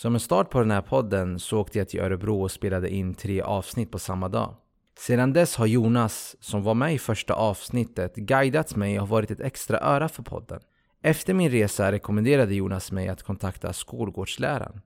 Som en start på den här podden så åkte jag till Örebro och spelade in tre avsnitt på samma dag. Sedan dess har Jonas, som var med i första avsnittet, guidat mig och varit ett extra öra för podden. Efter min resa rekommenderade Jonas mig att kontakta skolgårdsläraren.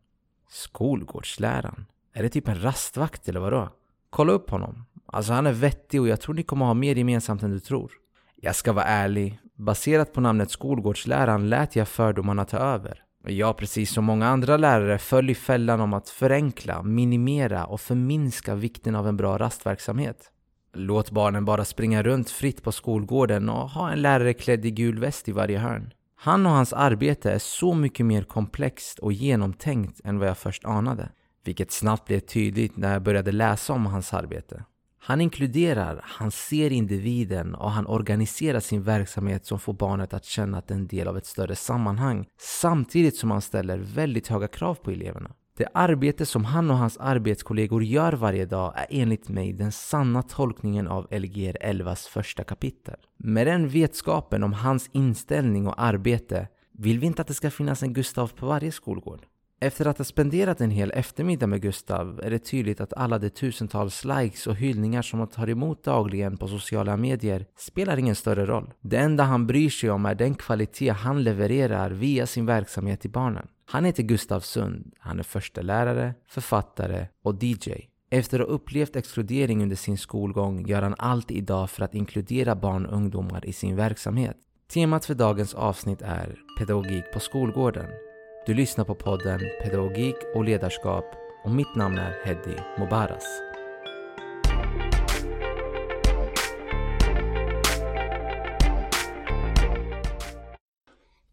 Skolgårdsläraren? Är det typ en rastvakt eller vadå? Kolla upp honom. Alltså han är vettig och jag tror ni kommer ha mer gemensamt än du tror. Jag ska vara ärlig, baserat på namnet skolgårdsläraren lät jag fördomarna ta över. Jag, precis som många andra lärare, föll i fällan om att förenkla, minimera och förminska vikten av en bra rastverksamhet. Låt barnen bara springa runt fritt på skolgården och ha en lärare klädd i gul väst i varje hörn. Han och hans arbete är så mycket mer komplext och genomtänkt än vad jag först anade. Vilket snabbt blev tydligt när jag började läsa om hans arbete. Han inkluderar, han ser individen och han organiserar sin verksamhet som får barnet att känna att det är en del av ett större sammanhang samtidigt som han ställer väldigt höga krav på eleverna. Det arbete som han och hans arbetskollegor gör varje dag är enligt mig den sanna tolkningen av Lgr 11s första kapitel. Med den vetskapen om hans inställning och arbete vill vi inte att det ska finnas en Gustav på varje skolgård. Efter att ha spenderat en hel eftermiddag med Gustav är det tydligt att alla de tusentals likes och hyllningar som han tar emot dagligen på sociala medier spelar ingen större roll. Det enda han bryr sig om är den kvalitet han levererar via sin verksamhet till barnen. Han heter Gustav Sund. Han är förstelärare, författare och DJ. Efter att ha upplevt exkludering under sin skolgång gör han allt idag för att inkludera barn och ungdomar i sin verksamhet. Temat för dagens avsnitt är pedagogik på skolgården. Du lyssnar på podden Pedagogik och ledarskap och mitt namn är Heddy Mobaras.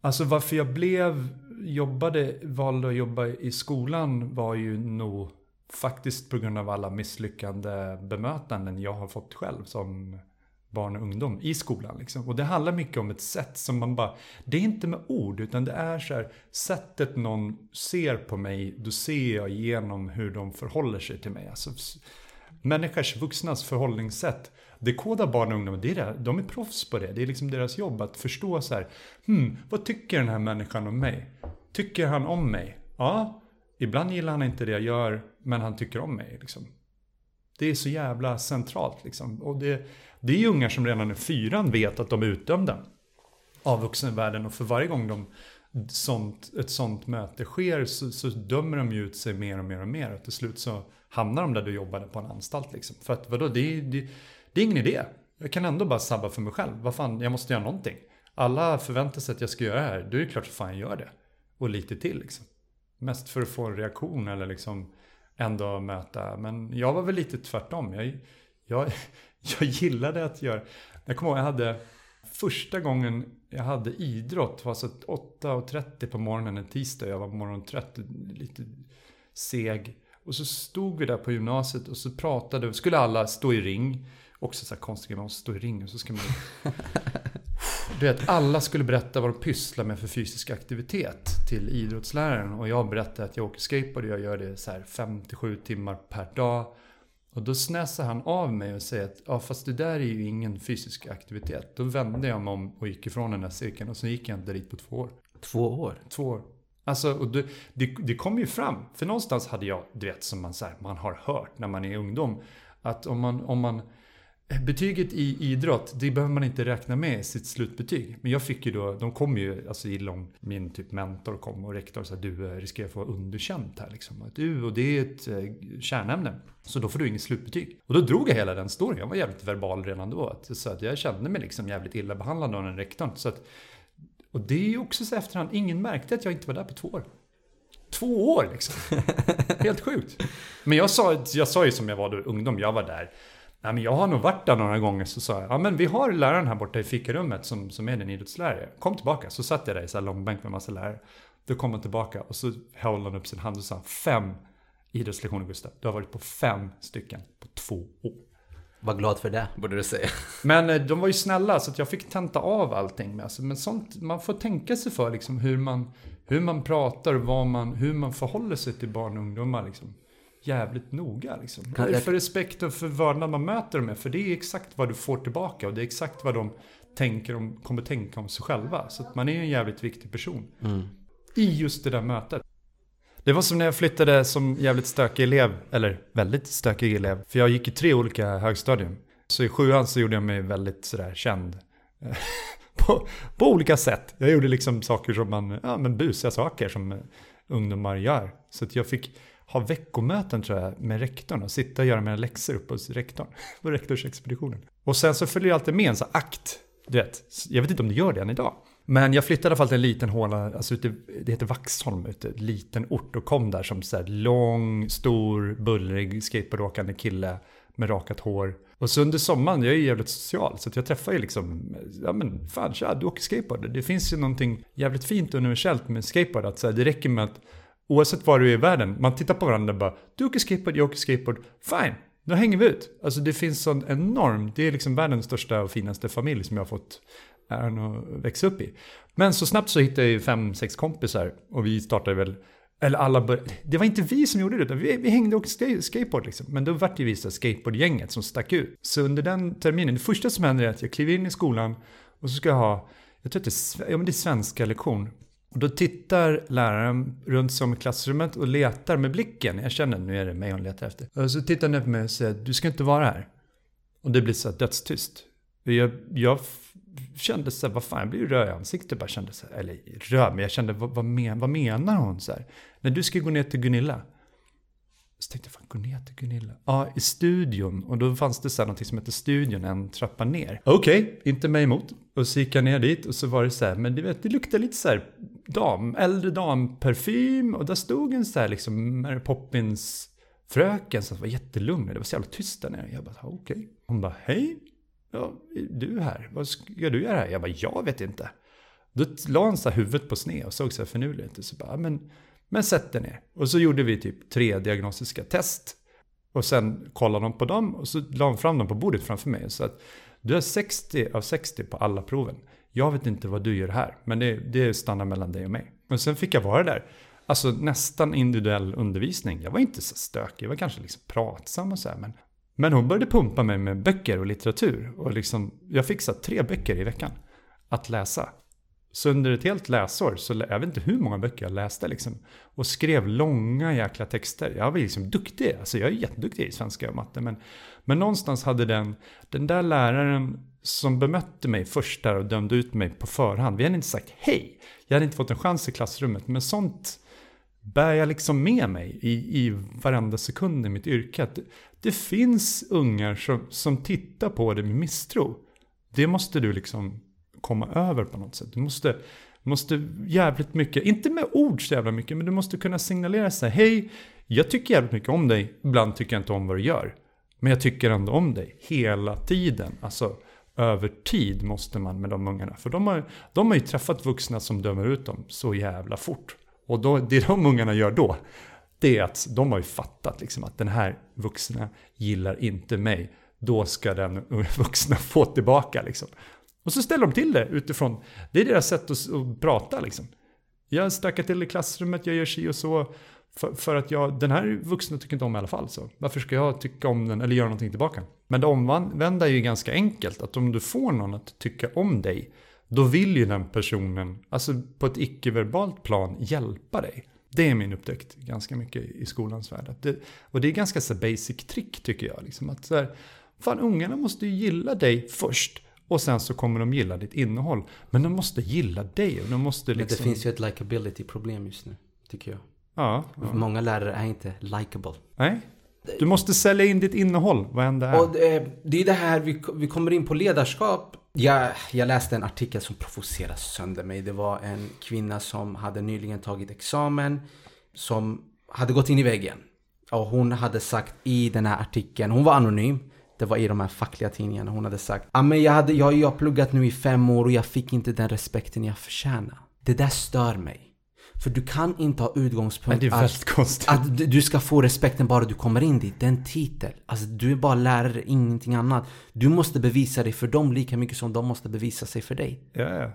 Alltså varför jag blev, jobbade, valde att jobba i skolan var ju nog faktiskt på grund av alla misslyckande bemötanden jag har fått själv som barn och ungdom i skolan. Liksom. Och det handlar mycket om ett sätt som man bara, det är inte med ord utan det är så här, sättet någon ser på mig, då ser jag genom hur de förhåller sig till mig. Alltså, människors, vuxnas förhållningssätt, det kodar barn och ungdomar, det är det, de är proffs på det. Det är liksom deras jobb att förstå så här, hmm, vad tycker den här människan om mig? Tycker han om mig? Ja, ibland gillar han inte det jag gör, men han tycker om mig. Liksom. Det är så jävla centralt liksom. Och det, det är ju ungar som redan i fyran vet att de är utdömda av vuxenvärlden och för varje gång de, sånt, ett sånt möte sker så, så dömer de ju ut sig mer och mer och mer. Och till slut så hamnar de där du jobbade på en anstalt. Liksom. För att vadå, det, det, det är ingen idé. Jag kan ändå bara sabba för mig själv. Vad fan, jag måste göra någonting. Alla förväntar sig att jag ska göra det här. Då är det klart att fan jag gör det. Och lite till liksom. Mest för att få en reaktion eller liksom ändå möta. Men jag var väl lite tvärtom. Jag, jag, jag gillade att göra... Jag kommer ihåg, jag hade första gången jag hade idrott var alltså 8.30 på morgonen en tisdag. Jag var morgontrött, lite seg. Och så stod vi där på gymnasiet och så pratade, skulle alla stå i ring. Också så här konstigt, man måste stå i ring och så ska man... Du vet, alla skulle berätta vad de pysslar med för fysisk aktivitet till idrottsläraren. Och jag berättade att jag åker skateboard och jag gör det så här 5-7 timmar per dag. Och då snäsade han av mig och säger att ja, fast det där är ju ingen fysisk aktivitet. Då vände jag mig om och gick ifrån den där cirkeln och så gick jag inte dit på två år. Två år? Två år. Alltså, och det, det, det kom ju fram. För någonstans hade jag, du vet som man, så här, man har hört när man är ungdom. Att om man, om man Betyget i idrott, det behöver man inte räkna med i sitt slutbetyg. Men jag fick ju då, de kom ju, alltså lång, min typ mentor kom och rektor sa du eh, riskerar att få underkänt här liksom. Du, och det är ett eh, kärnämne. Så då får du inget slutbetyg. Och då drog jag hela den storyn. Jag var jävligt verbal redan då. Så att jag kände mig liksom jävligt illa behandlad av den rektorn. Så att, och det är ju också så efterhand, ingen märkte att jag inte var där på två år. Två år liksom. Helt sjukt. Men jag sa, jag sa ju som jag var då ungdom, jag var där Nej, men jag har nog varit där några gånger så sa jag, ja men vi har läraren här borta i fikarummet som, som är din idrottslärare. Kom tillbaka. Så satt jag där i så här långbänk med massa lärare. Då kom han tillbaka och så höll han upp sin hand och sa, fem idrottslektioner Gustav. Du har varit på fem stycken på två år. Var glad för det, borde du säga. Men eh, de var ju snälla så att jag fick tenta av allting med. Alltså, men sånt, man får tänka sig för liksom hur man, hur man pratar, vad man, hur man förhåller sig till barn och ungdomar. Liksom jävligt noga. Liksom. Vad är det för respekt och för vördnad man möter dem med? För det är exakt vad du får tillbaka och det är exakt vad de tänker om, kommer tänka om sig själva. Så att man är en jävligt viktig person. Mm. I just det där mötet. Det var som när jag flyttade som jävligt stökig elev, eller väldigt stökig elev. För jag gick i tre olika högstadium. Så i sjuan så gjorde jag mig väldigt sådär känd. på, på olika sätt. Jag gjorde liksom saker som man, ja men busiga saker som ungdomar gör. Så att jag fick ha veckomöten tror jag med rektorn och sitta och göra mina läxor uppe hos rektorn. På rektorsexpeditionen. Och sen så följer det alltid med en sån akt. Du vet, jag vet inte om det gör det än idag. Men jag flyttade i alla fall till en liten håla, alltså ute, det heter Vaxholm, ute, en liten ort och kom där som så här lång, stor, bullrig skateboardåkande kille med rakat hår. Och så under sommaren, jag är ju jävligt social, så jag träffar ju liksom, ja men fan tja, du åker skateboard. Det finns ju någonting jävligt fint och universellt med skateboard, att så här, det räcker med att oavsett var du är i världen, man tittar på varandra och bara, du åker skateboard, jag åker skateboard, fine, då hänger vi ut. Alltså det finns sån enorm, det är liksom världens största och finaste familj som jag har fått äran att växa upp i. Men så snabbt så hittade jag ju fem, sex kompisar och vi startade väl eller alla började, det var inte vi som gjorde det, utan vi, vi hängde och skateboard liksom. Men då vart det vi skateboardgänget som stack ut. Så under den terminen, det första som händer är att jag kliver in i skolan och så ska jag ha, jag tror att det är, ja, men det är svenska lektion. Och då tittar läraren runt som i klassrummet och letar med blicken. Jag känner nu är det mig hon letar efter. Och så tittar han på mig och säger du ska inte vara här. Och det blir så här dödstyst. Jag, jag kände så här, vad fan, jag blir röd i ansiktet. Bara kände så här, eller röd, men jag kände, vad, vad, men, vad menar hon? Så här, när du ska gå ner till Gunilla. Så tänkte jag, fan gå ner till Gunilla? Ja, i studion. Och då fanns det så här någonting som hette studion, en trappa ner. Okej, okay, inte mig emot. Och så gick jag ner dit och så var det så här, men du vet, det luktade lite så här dam, äldre damparfym. Och där stod en så här liksom Mary Poppins fröken som var jättelugn. Det var så jävla tyst där nere. Jag bara, okej. Okay. Hon bara, hej. Ja, du här. Vad ska du göra här? Jag bara, jag vet inte. Då la hon så huvudet på sned och såg så här finurlig ut. Så bara, men, men sätt dig ner. Och så gjorde vi typ tre diagnostiska test. Och sen kollade de på dem och så la hon fram dem på bordet framför mig. Så att du har 60 av 60 på alla proven. Jag vet inte vad du gör här, men det, det stannar mellan dig och mig. Och sen fick jag vara där. Alltså nästan individuell undervisning. Jag var inte så stökig, jag var kanske liksom pratsam och så här, men men hon började pumpa mig med böcker och litteratur. Och liksom, jag fick så tre böcker i veckan att läsa. Så under ett helt läsår, så jag vet inte hur många böcker jag läste liksom. Och skrev långa jäkla texter. Jag var liksom duktig, alltså jag är jätteduktig i svenska och matte. Men, men någonstans hade den, den där läraren som bemötte mig först där och dömde ut mig på förhand. Vi hade inte sagt hej. Jag hade inte fått en chans i klassrummet. Men sånt bär jag liksom med mig i, i varenda sekund i mitt yrke. Att det finns ungar som, som tittar på det med misstro. Det måste du liksom komma över på något sätt. Du måste, måste jävligt mycket, inte med ord så jävla mycket, men du måste kunna signalera så här. Hej, jag tycker jävligt mycket om dig. Ibland tycker jag inte om vad du gör. Men jag tycker ändå om dig hela tiden. Alltså över tid måste man med de ungarna. För de har, de har ju träffat vuxna som dömer ut dem så jävla fort. Och då, det de ungarna gör då, det är att de har ju fattat liksom att den här vuxna gillar inte mig. Då ska den vuxna få tillbaka liksom. Och så ställer de till det utifrån, det är deras sätt att, att prata liksom. Jag stökar till i klassrummet, jag gör si och så. För, för, att jag, den här vuxna tycker inte om i alla fall. Så varför ska jag tycka om den eller göra någonting tillbaka? Men det omvända är ju ganska enkelt. Att om du får någon att tycka om dig. Då vill ju den personen, alltså på ett icke-verbalt plan, hjälpa dig. Det är min upptäckt ganska mycket i skolans värld. Det, och det är ganska så basic trick tycker jag. Liksom att så här, fan ungarna måste ju gilla dig först. Och sen så kommer de gilla ditt innehåll. Men de måste gilla dig. Och de måste liksom... Men det liksom- finns ju ett likability problem just nu, tycker jag. Ja, ja. Många lärare är inte likable. Nej. Du måste sälja in ditt innehåll, vad än det är. Och det, det är det här vi, vi kommer in på ledarskap. Jag, jag läste en artikel som provocerade sönder mig. Det var en kvinna som hade nyligen tagit examen. Som hade gått in i väggen. Och hon hade sagt i den här artikeln, hon var anonym. Det var i de här fackliga tidningarna. Hon hade sagt ah, men jag, hade, jag, jag har pluggat nu i fem år och jag fick inte den respekten jag förtjänar. Det där stör mig. För du kan inte ha utgångspunkt att, att du ska få respekten bara du kommer in dit. Det är en titel. Alltså du är bara lärare, ingenting annat. Du måste bevisa dig för dem lika mycket som de måste bevisa sig för dig. Ja, ja.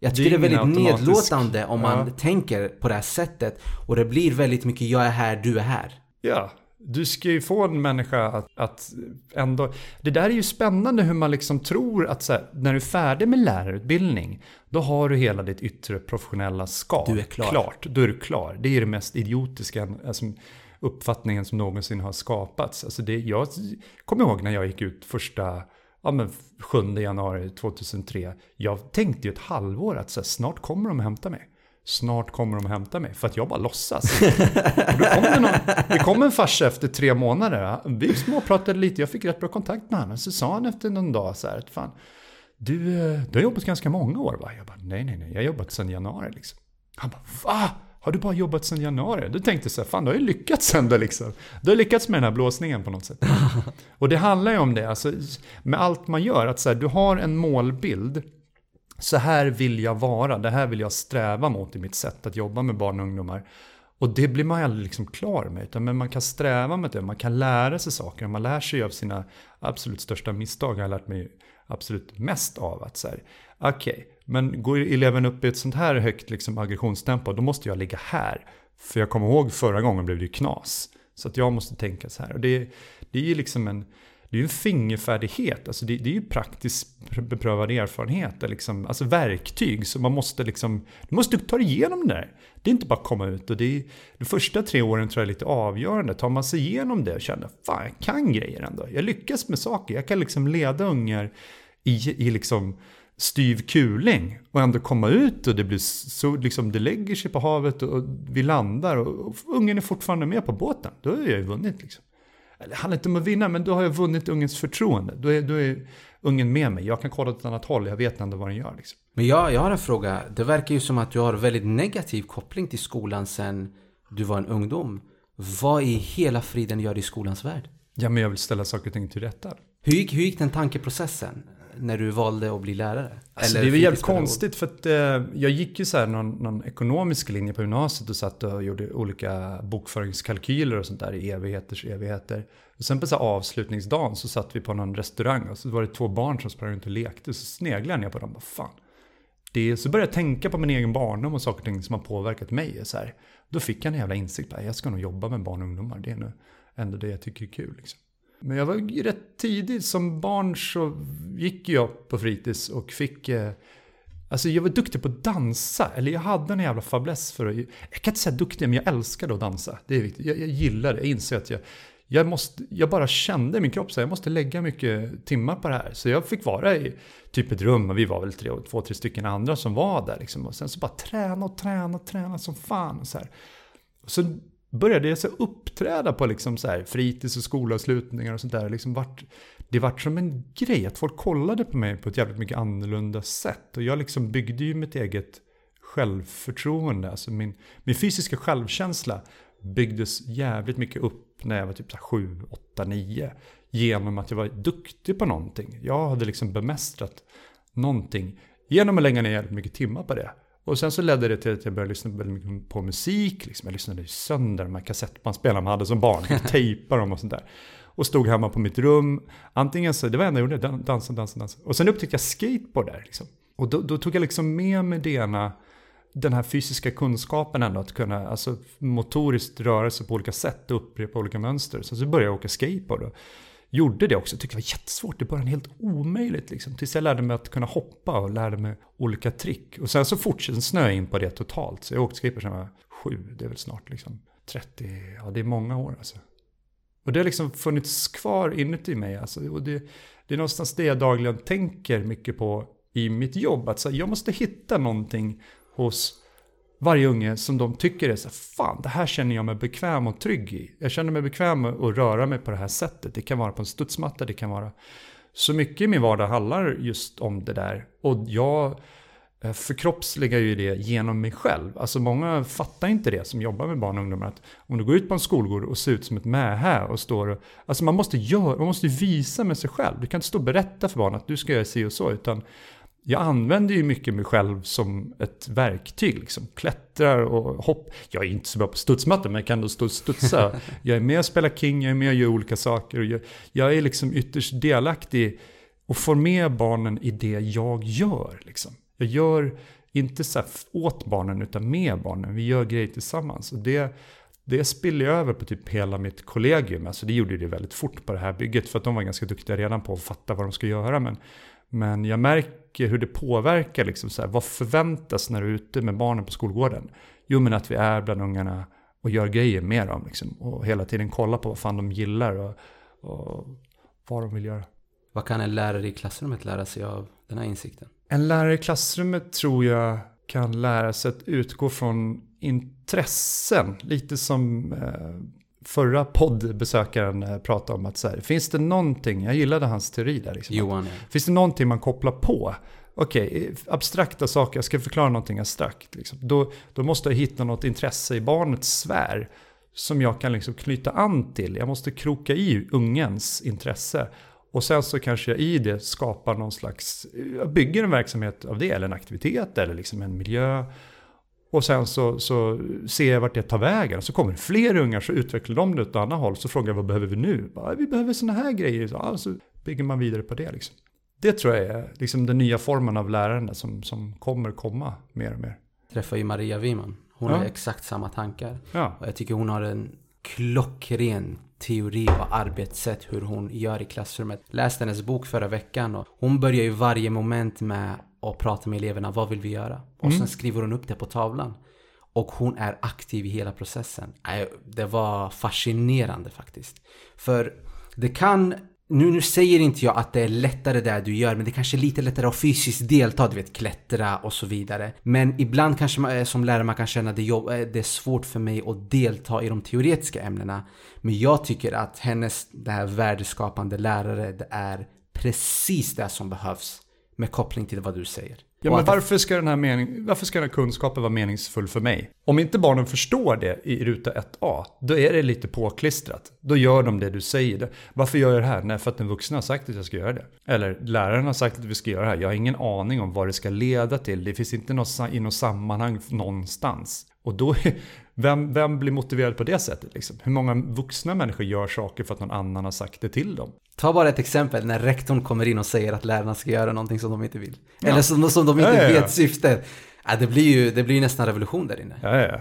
Jag tycker det är, det är väldigt nedlåtande om man ja. tänker på det här sättet. Och det blir väldigt mycket jag är här, du är här. Ja, Du ska ju få en människa att, att ändå... Det där är ju spännande hur man liksom tror att här, när du är färdig med lärarutbildning, då har du hela ditt yttre professionella skal. Du är klar. Klart, då är du klar. Det är det mest idiotiska alltså, uppfattningen som någonsin har skapats. Alltså det, jag kommer ihåg när jag gick ut första ja, men 7 januari 2003. Jag tänkte ju ett halvår att så här, snart kommer de att hämta mig. Snart kommer de att hämta mig. För att jag bara låtsas. då kom det, någon, det kom en farsa efter tre månader. Vi småpratade lite, jag fick rätt bra kontakt med honom. Så sa han efter någon dag så här fan, du, eh, du har jobbat ganska många år va? Jag bara, nej nej nej, jag har jobbat sedan januari liksom. Han bara, va? Har du bara jobbat sedan januari? Du tänkte så här, fan du har ju lyckats ändå liksom. Du har lyckats med den här blåsningen på något sätt. och det handlar ju om det, alltså, med allt man gör, att så här, du har en målbild. Så här vill jag vara, det här vill jag sträva mot i mitt sätt att jobba med barn och ungdomar. Och det blir man ju aldrig liksom klar med, utan men man kan sträva med det, man kan lära sig saker, man lär sig av sina absolut största misstag, jag har lärt mig absolut mest av att så här, okej, okay, men går eleven upp i ett sånt här högt liksom, aggressionstempo, då måste jag ligga här. För jag kommer ihåg förra gången blev det ju knas. Så att jag måste tänka så här. Och det, det är ju liksom en, det är en fingerfärdighet, alltså det, det är ju praktiskt beprövad erfarenhet, liksom, alltså verktyg. Så man måste liksom, du måste ta dig igenom det där. Det är inte bara att komma ut och det är, de första tre åren tror jag är lite avgörande. Tar man sig igenom det och känner, fan jag kan grejer ändå. Jag lyckas med saker, jag kan liksom leda ungar i, i liksom styv kuling och ändå komma ut och det blir så, liksom, det lägger sig på havet och, vi landar och, och ungen är fortfarande med på båten. Då har jag ju vunnit liksom. Det handlar inte om att vinna, men då har jag vunnit ungens förtroende. Då är, då är ungen med mig. Jag kan kolla åt ett annat håll, jag vet ändå vad den gör. Liksom. Men jag, jag har en fråga. Det verkar ju som att du har väldigt negativ koppling till skolan sen du var en ungdom. Vad i hela friden gör du i skolans värld? Ja, men jag vill ställa saker och ting till rätta. Hur gick, hur gick den tankeprocessen? När du valde att bli lärare? Alltså, det är väl jävligt konstigt för att eh, jag gick ju så här någon, någon, ekonomisk linje på gymnasiet och satt och gjorde olika bokföringskalkyler och sånt där i evigheters evigheter. Och sen på så avslutningsdagen så satt vi på någon restaurang och så var det två barn som sprang runt och lekte. Så sneglade jag på dem och bara fan. Det, så började jag tänka på min egen barndom och saker och ting som har påverkat mig. Så här. Då fick jag en jävla insikt. Jag ska nog jobba med barn och ungdomar. Det är nog ändå det jag tycker är kul. Liksom. Men jag var rätt tidigt, som barn så gick jag på fritids och fick... Eh, alltså jag var duktig på att dansa, eller jag hade en jävla fäbless för att... Jag kan inte säga duktig, men jag älskade att dansa. Det är viktigt. Jag, jag gillar det, jag inser att jag... Jag, måste, jag bara kände i min kropp så jag måste lägga mycket timmar på det här. Så jag fick vara i typ ett rum och vi var väl tre, två, tre stycken andra som var där. Liksom. Och sen så bara träna och träna och träna som fan. Och så här. Och så började jag så uppträda på liksom så här fritids och skolavslutningar och sånt där. Liksom vart, det vart som en grej att folk kollade på mig på ett jävligt mycket annorlunda sätt. Och jag liksom byggde ju mitt eget självförtroende. Alltså min, min fysiska självkänsla byggdes jävligt mycket upp när jag var typ 7, 8, 9. Genom att jag var duktig på någonting. Jag hade liksom bemästrat någonting genom att lägga ner jävligt mycket timmar på det. Och sen så ledde det till att jag började lyssna väldigt mycket på musik. Liksom. Jag lyssnade sönder de här kassettbandspelarna man hade som barn. Jag tejpade dem och sånt där. Och stod hemma på mitt rum. Antingen så, det var det enda jag gjorde, dansa, dansa, dansa. Och sen upptäckte jag skateboard där. Liksom. Och då, då, tog jag liksom med mig det ena, den här fysiska kunskapen ändå. Att kunna alltså, motoriskt röra sig på olika sätt och upprepa olika mönster. Så, så började jag åka skateboard. Och, gjorde det också. Tyckte det var jättesvårt. I början helt omöjligt liksom. Tills jag lärde mig att kunna hoppa och lärde mig olika trick. Och sen så fortsatte jag snöa in på det totalt. Så jag åkte skateboard sedan jag var sju. Det är väl snart liksom 30. Ja, det är många år alltså. Och det har liksom funnits kvar inuti mig. Alltså. Och det, det är någonstans det jag dagligen tänker mycket på i mitt jobb. Att så, jag måste hitta någonting hos varje unge som de tycker är så fan det här känner jag mig bekväm och trygg i. Jag känner mig bekväm med att röra mig på det här sättet. Det kan vara på en studsmatta, det kan vara... Så mycket i min vardag handlar just om det där. Och jag eh, förkroppsligar ju det genom mig själv. Alltså många fattar inte det som jobbar med barn och ungdomar. Att om du går ut på en skolgård och ser ut som ett mähä och står och... Alltså man måste, göra, man måste visa med sig själv. Du kan inte stå och berätta för barn att du ska göra si och så. Utan jag använder ju mycket mig själv som ett verktyg. Liksom. Klättrar och hopp. Jag är inte så bra på studsmatta men jag kan och studsa. jag är med och spelar King, jag är med och gör olika saker. Och jag, jag är liksom ytterst delaktig och får med barnen i det jag gör. Liksom. Jag gör inte så åt barnen utan med barnen. Vi gör grejer tillsammans. Och det, det spiller över på typ hela mitt kollegium. Alltså det gjorde det väldigt fort på det här bygget för att de var ganska duktiga redan på att fatta vad de ska göra. Men, men jag märker hur det påverkar, liksom så här, vad förväntas när du är ute med barnen på skolgården? Jo men att vi är bland ungarna och gör grejer med dem. Liksom, och hela tiden kollar på vad fan de gillar och, och vad de vill göra. Vad kan en lärare i klassrummet lära sig av den här insikten? En lärare i klassrummet tror jag kan lära sig att utgå från intressen. Lite som eh, förra poddbesökaren eh, pratade om att så här, finns det någonting, jag gillade hans teori där. Liksom, Johan, ja. Finns det någonting man kopplar på? Okej, okay, abstrakta saker, jag ska förklara någonting abstrakt. Liksom. Då, då måste jag hitta något intresse i barnets sfär som jag kan liksom knyta an till. Jag måste kroka i ungens intresse. Och sen så kanske jag i det skapar någon slags, jag bygger en verksamhet av det, eller en aktivitet, eller liksom en miljö. Och sen så, så ser jag vart det tar vägen. Så kommer det fler ungar, så utvecklar de det åt annat håll. Så frågar jag vad behöver vi nu? Bara, vi behöver sådana här grejer. Så alltså, bygger man vidare på det. Liksom. Det tror jag är liksom den nya formen av lärande som, som kommer komma mer och mer. Jag träffade ju Maria Wiman. Hon ja. har exakt samma tankar. Ja. Och jag tycker hon har en klockren teori och arbetssätt hur hon gör i klassrummet. Läste hennes bok förra veckan och hon börjar ju varje moment med att prata med eleverna. Vad vill vi göra? Och mm. sen skriver hon upp det på tavlan. Och hon är aktiv i hela processen. Det var fascinerande faktiskt. För det kan nu, nu säger inte jag att det är lättare det du gör, men det kanske är lite lättare att fysiskt delta, du vet klättra och så vidare. Men ibland kanske man eh, som lärare man kan känna att det, jobb, eh, det är svårt för mig att delta i de teoretiska ämnena. Men jag tycker att hennes, det här värdeskapande lärare, det är precis det som behövs med koppling till vad du säger. Ja, men varför ska, den här mening, varför ska den här kunskapen vara meningsfull för mig? Om inte barnen förstår det i ruta 1a, då är det lite påklistrat. Då gör de det du säger. Varför gör jag det här? Nej, för att den vuxna har sagt att jag ska göra det. Eller läraren har sagt att vi ska göra det här. Jag har ingen aning om vad det ska leda till. Det finns inte något, i något sammanhang någonstans. Och då, vem, vem blir motiverad på det sättet? Liksom? Hur många vuxna människor gör saker för att någon annan har sagt det till dem? Ta bara ett exempel när rektorn kommer in och säger att lärarna ska göra någonting som de inte vill. Ja. Eller som, som de inte ja, ja, vet syftet. Ja, det blir ju det blir nästan revolution där inne. Ja, ja,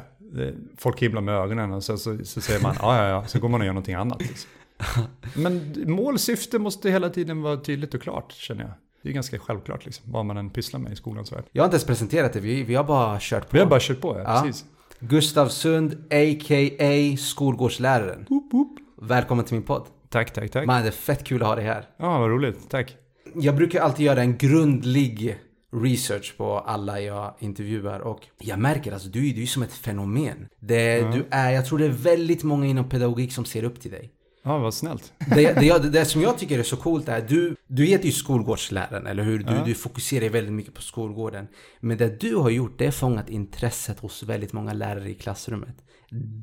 Folk himlar med ögonen och så, så, så säger man ja, ja, ja. Så går man och gör någonting annat. Liksom. Men målsyfte måste hela tiden vara tydligt och klart, känner jag. Det är ganska självklart liksom, vad man än pysslar med i skolans värld. Jag har inte ens presenterat det, vi, vi har bara kört på. Vi har bara kört på, ja. ja. Precis. Gustav Sund, a.k.a. skolgårdsläraren. Boop, boop. Välkommen till min podd. Tack, tack, tack. Man, det är fett kul att ha dig här. Ja, vad roligt. Tack. Jag brukar alltid göra en grundlig research på alla jag intervjuar och jag märker alltså du, du är som ett fenomen. Det, mm. du är, jag tror det är väldigt många inom pedagogik som ser upp till dig. Ja, vad snällt. Det, det, det, som jag tycker är så coolt är du, du heter ju skolgårdsläraren, eller hur? Du, ja. du fokuserar väldigt mycket på skolgården. Men det du har gjort, det är fångat intresset hos väldigt många lärare i klassrummet.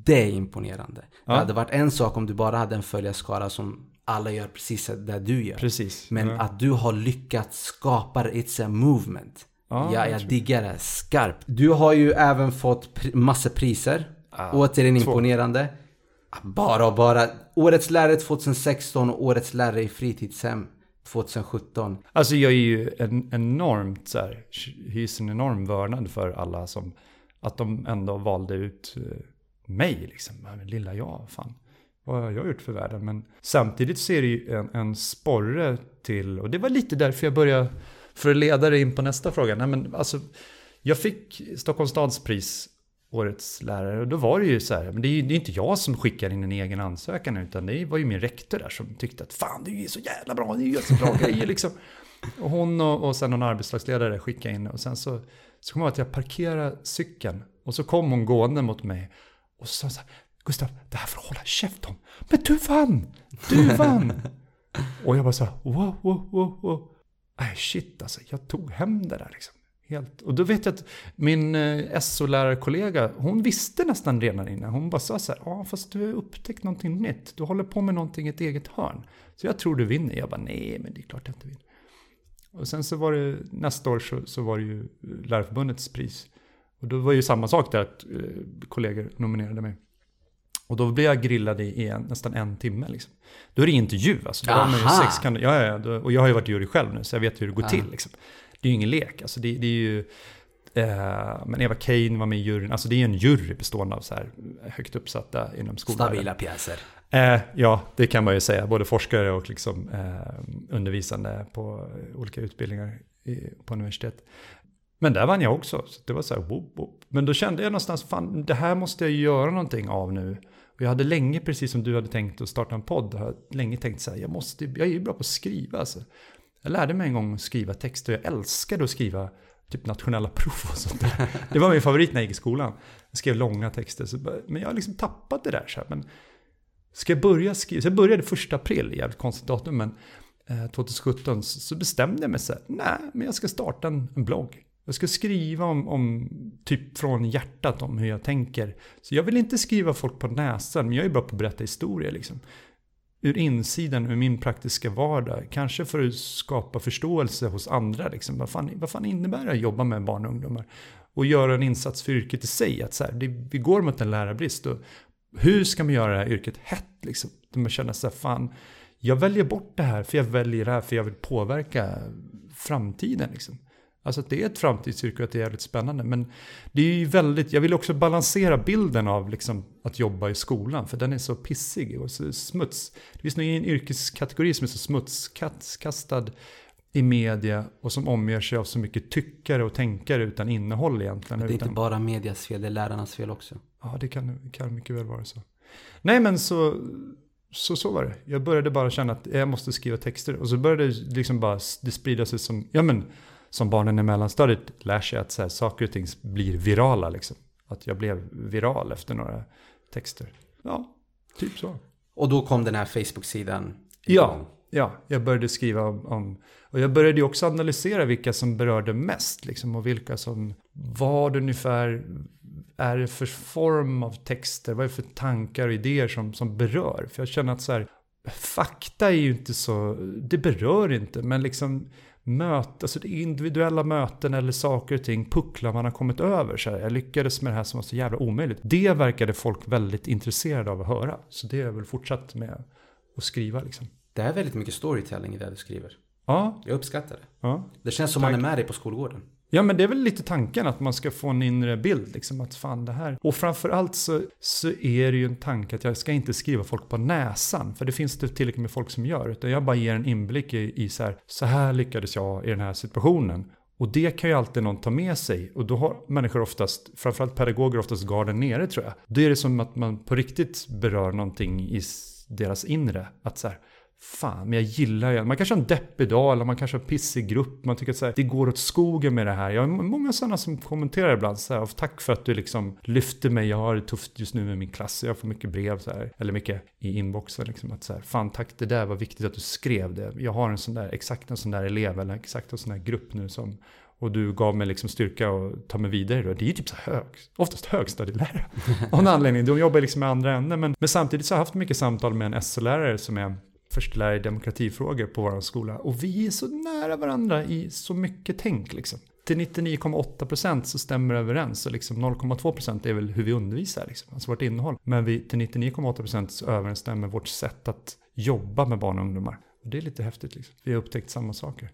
Det är imponerande. Ja. Det hade varit en sak om du bara hade en följarskara som alla gör precis det du gör. Precis. Men ja. att du har lyckats skapa It's a movement. Ja, jag, jag diggar det skarpt. Du har ju även fått pr massa priser. Ah, Återigen imponerande. Bara och bara. Årets lärare 2016 och Årets lärare i fritidshem 2017. Alltså jag är ju en enormt så här, hyser en enorm vördnad för alla som, att de ändå valde ut eh, mig liksom. Lilla jag, fan. Vad har jag gjort för världen? Men samtidigt så är det ju en, en sporre till, och det var lite därför jag började, för att leda dig in på nästa fråga. Nej men alltså, jag fick Stockholms stads pris årets lärare. Och då var det ju så här, men det är ju inte jag som skickar in en egen ansökan utan det var ju min rektor där som tyckte att fan det är ju så jävla bra, det är ju så bra grejer liksom. Och hon och, och sen någon arbetslagsledare skickade in och sen så, så kom jag att jag parkerade cykeln och så kom hon gående mot mig och så sa så här, Gustav, det här får du hålla käft om. Men du vann! Du vann! och jag bara så här, wow, wow, wow, wow. Nej, shit alltså, jag tog hem det där liksom. Helt. Och då vet jag att min eh, SO-lärarkollega, hon visste nästan redan innan. Hon bara sa så här, ja fast du har upptäckt någonting nytt. Du håller på med någonting i ett eget hörn. Så jag tror du vinner. Jag bara, nej men det är klart jag inte vinner. Och sen så var det, nästa år så, så var det ju Lärarförbundets pris. Och då var ju samma sak där att eh, kollegor nominerade mig. Och då blev jag grillad i en, nästan en timme. Liksom. Då är det intervju. Alltså. Då har man ju sex kan, ja, ja, då, och jag har ju varit jury själv nu så jag vet hur det går Aha. till. Liksom det är ju ingen lek. Alltså det, det är ju Eh, men Eva Kane var med i juryn. Alltså det är ju en jury bestående av så här högt uppsatta inom skolan. Stabila pjäser. Eh, ja, det kan man ju säga. Både forskare och liksom, eh, undervisande på olika utbildningar i, på universitet. Men där vann jag också. Så det var så här, whoop, whoop. Men då kände jag någonstans, fan, det här måste jag göra någonting av nu. Och jag hade länge, precis som du hade tänkt att starta en podd, har länge tänkt så här, jag, måste, jag är ju bra på att skriva. Alltså. Jag lärde mig en gång att skriva texter. Jag älskade att skriva typ nationella prov och sånt där. Det var min favorit när jag gick i skolan. Jag skrev långa texter. Så, men jag har liksom tappat det där. Så här, men ska jag börja skriva? Så jag började första april, jävligt konstigt datum, men eh, 2017 så bestämde jag mig så här, nej, men jag ska starta en, en blogg. Jag ska skriva om, om, typ från hjärtat om hur jag tänker. Så jag vill inte skriva folk på näsan, men jag är bra på att berätta historier liksom. Ur insidan, ur min praktiska vardag. Kanske för att skapa förståelse hos andra. Liksom. Vad, fan, vad fan innebär det att jobba med barn och ungdomar? Och göra en insats för yrket i sig. Att så här, det, vi går mot en lärarbrist. Och hur ska man göra det här yrket hett? Liksom? Där man känner så här, fan, jag väljer bort det här för jag väljer det här för jag vill påverka framtiden. Liksom. Alltså att det är ett framtidsyrke och att det är jävligt spännande. Men det är ju väldigt, jag vill också balansera bilden av liksom att jobba i skolan. För den är så pissig och så smuts. Det finns nog en yrkeskategori som är så smutskastad i media och som omger sig av så mycket tyckare och tänkare utan innehåll egentligen. Det är utan... inte bara medias fel, det är lärarnas fel också. Ja, det kan, kan mycket väl vara så. Nej, men så, så, så var det. Jag började bara känna att jag måste skriva texter. Och så började det liksom bara det sprida sig som, ja men som barnen i mellanstadiet lär sig att så här, saker och ting blir virala. Liksom. Att jag blev viral efter några texter. Ja, typ så. Och då kom den här Facebook-sidan? Ja, ja, jag började skriva om, om, Och jag började också analysera vilka som berörde mest. Liksom, och vilka som... Vad ungefär är det för form av texter? Vad är det för tankar och idéer som, som berör? För jag känner att så här, fakta är ju inte så... Det berör inte, men liksom möten, alltså individuella möten eller saker och ting, pucklar man har kommit över. Så här, jag lyckades med det här som var så jävla omöjligt. Det verkade folk väldigt intresserade av att höra. Så det har jag väl fortsatt med att skriva liksom. Det är väldigt mycket storytelling i det du skriver. Ja. Jag uppskattar det. Ja. Det känns som Tack. man är med dig på skolgården. Ja men det är väl lite tanken att man ska få en inre bild liksom att fan det här. Och framförallt så, så är det ju en tanke att jag ska inte skriva folk på näsan. För det finns det tillräckligt med folk som gör. Utan jag bara ger en inblick i, i så här, så här lyckades jag i den här situationen. Och det kan ju alltid någon ta med sig. Och då har människor oftast, framförallt pedagoger oftast garden nere tror jag. Då är det som att man på riktigt berör någonting i deras inre. Att så här, Fan, men jag gillar ju... Man kanske har en deppig dag eller man kanske har en pissig grupp. Man tycker att så här, det går åt skogen med det här. Jag har många sådana som kommenterar ibland så här, tack för att du liksom lyfter mig. Jag har det tufft just nu med min klass. Jag får mycket brev så här, eller mycket i inboxen liksom att så här, fan tack det där var viktigt att du skrev det. Jag har en sån där, exakt en sån där elev eller exakt en sån där grupp nu som och du gav mig liksom styrka och ta mig vidare. Då. Det är ju typ så hög, oftast högstadielärare. Av någon anledning. De jobbar liksom med andra änden. Men, men samtidigt så har jag haft mycket samtal med en SO-lärare som är förstelärare i demokratifrågor på vår skola. Och vi är så nära varandra i så mycket tänk liksom. Till 99,8% så stämmer det överens och liksom 0,2% är väl hur vi undervisar, liksom, alltså vårt innehåll. Men vi, till 99,8% så överensstämmer vårt sätt att jobba med barn och ungdomar. Och det är lite häftigt liksom. Vi har upptäckt samma saker.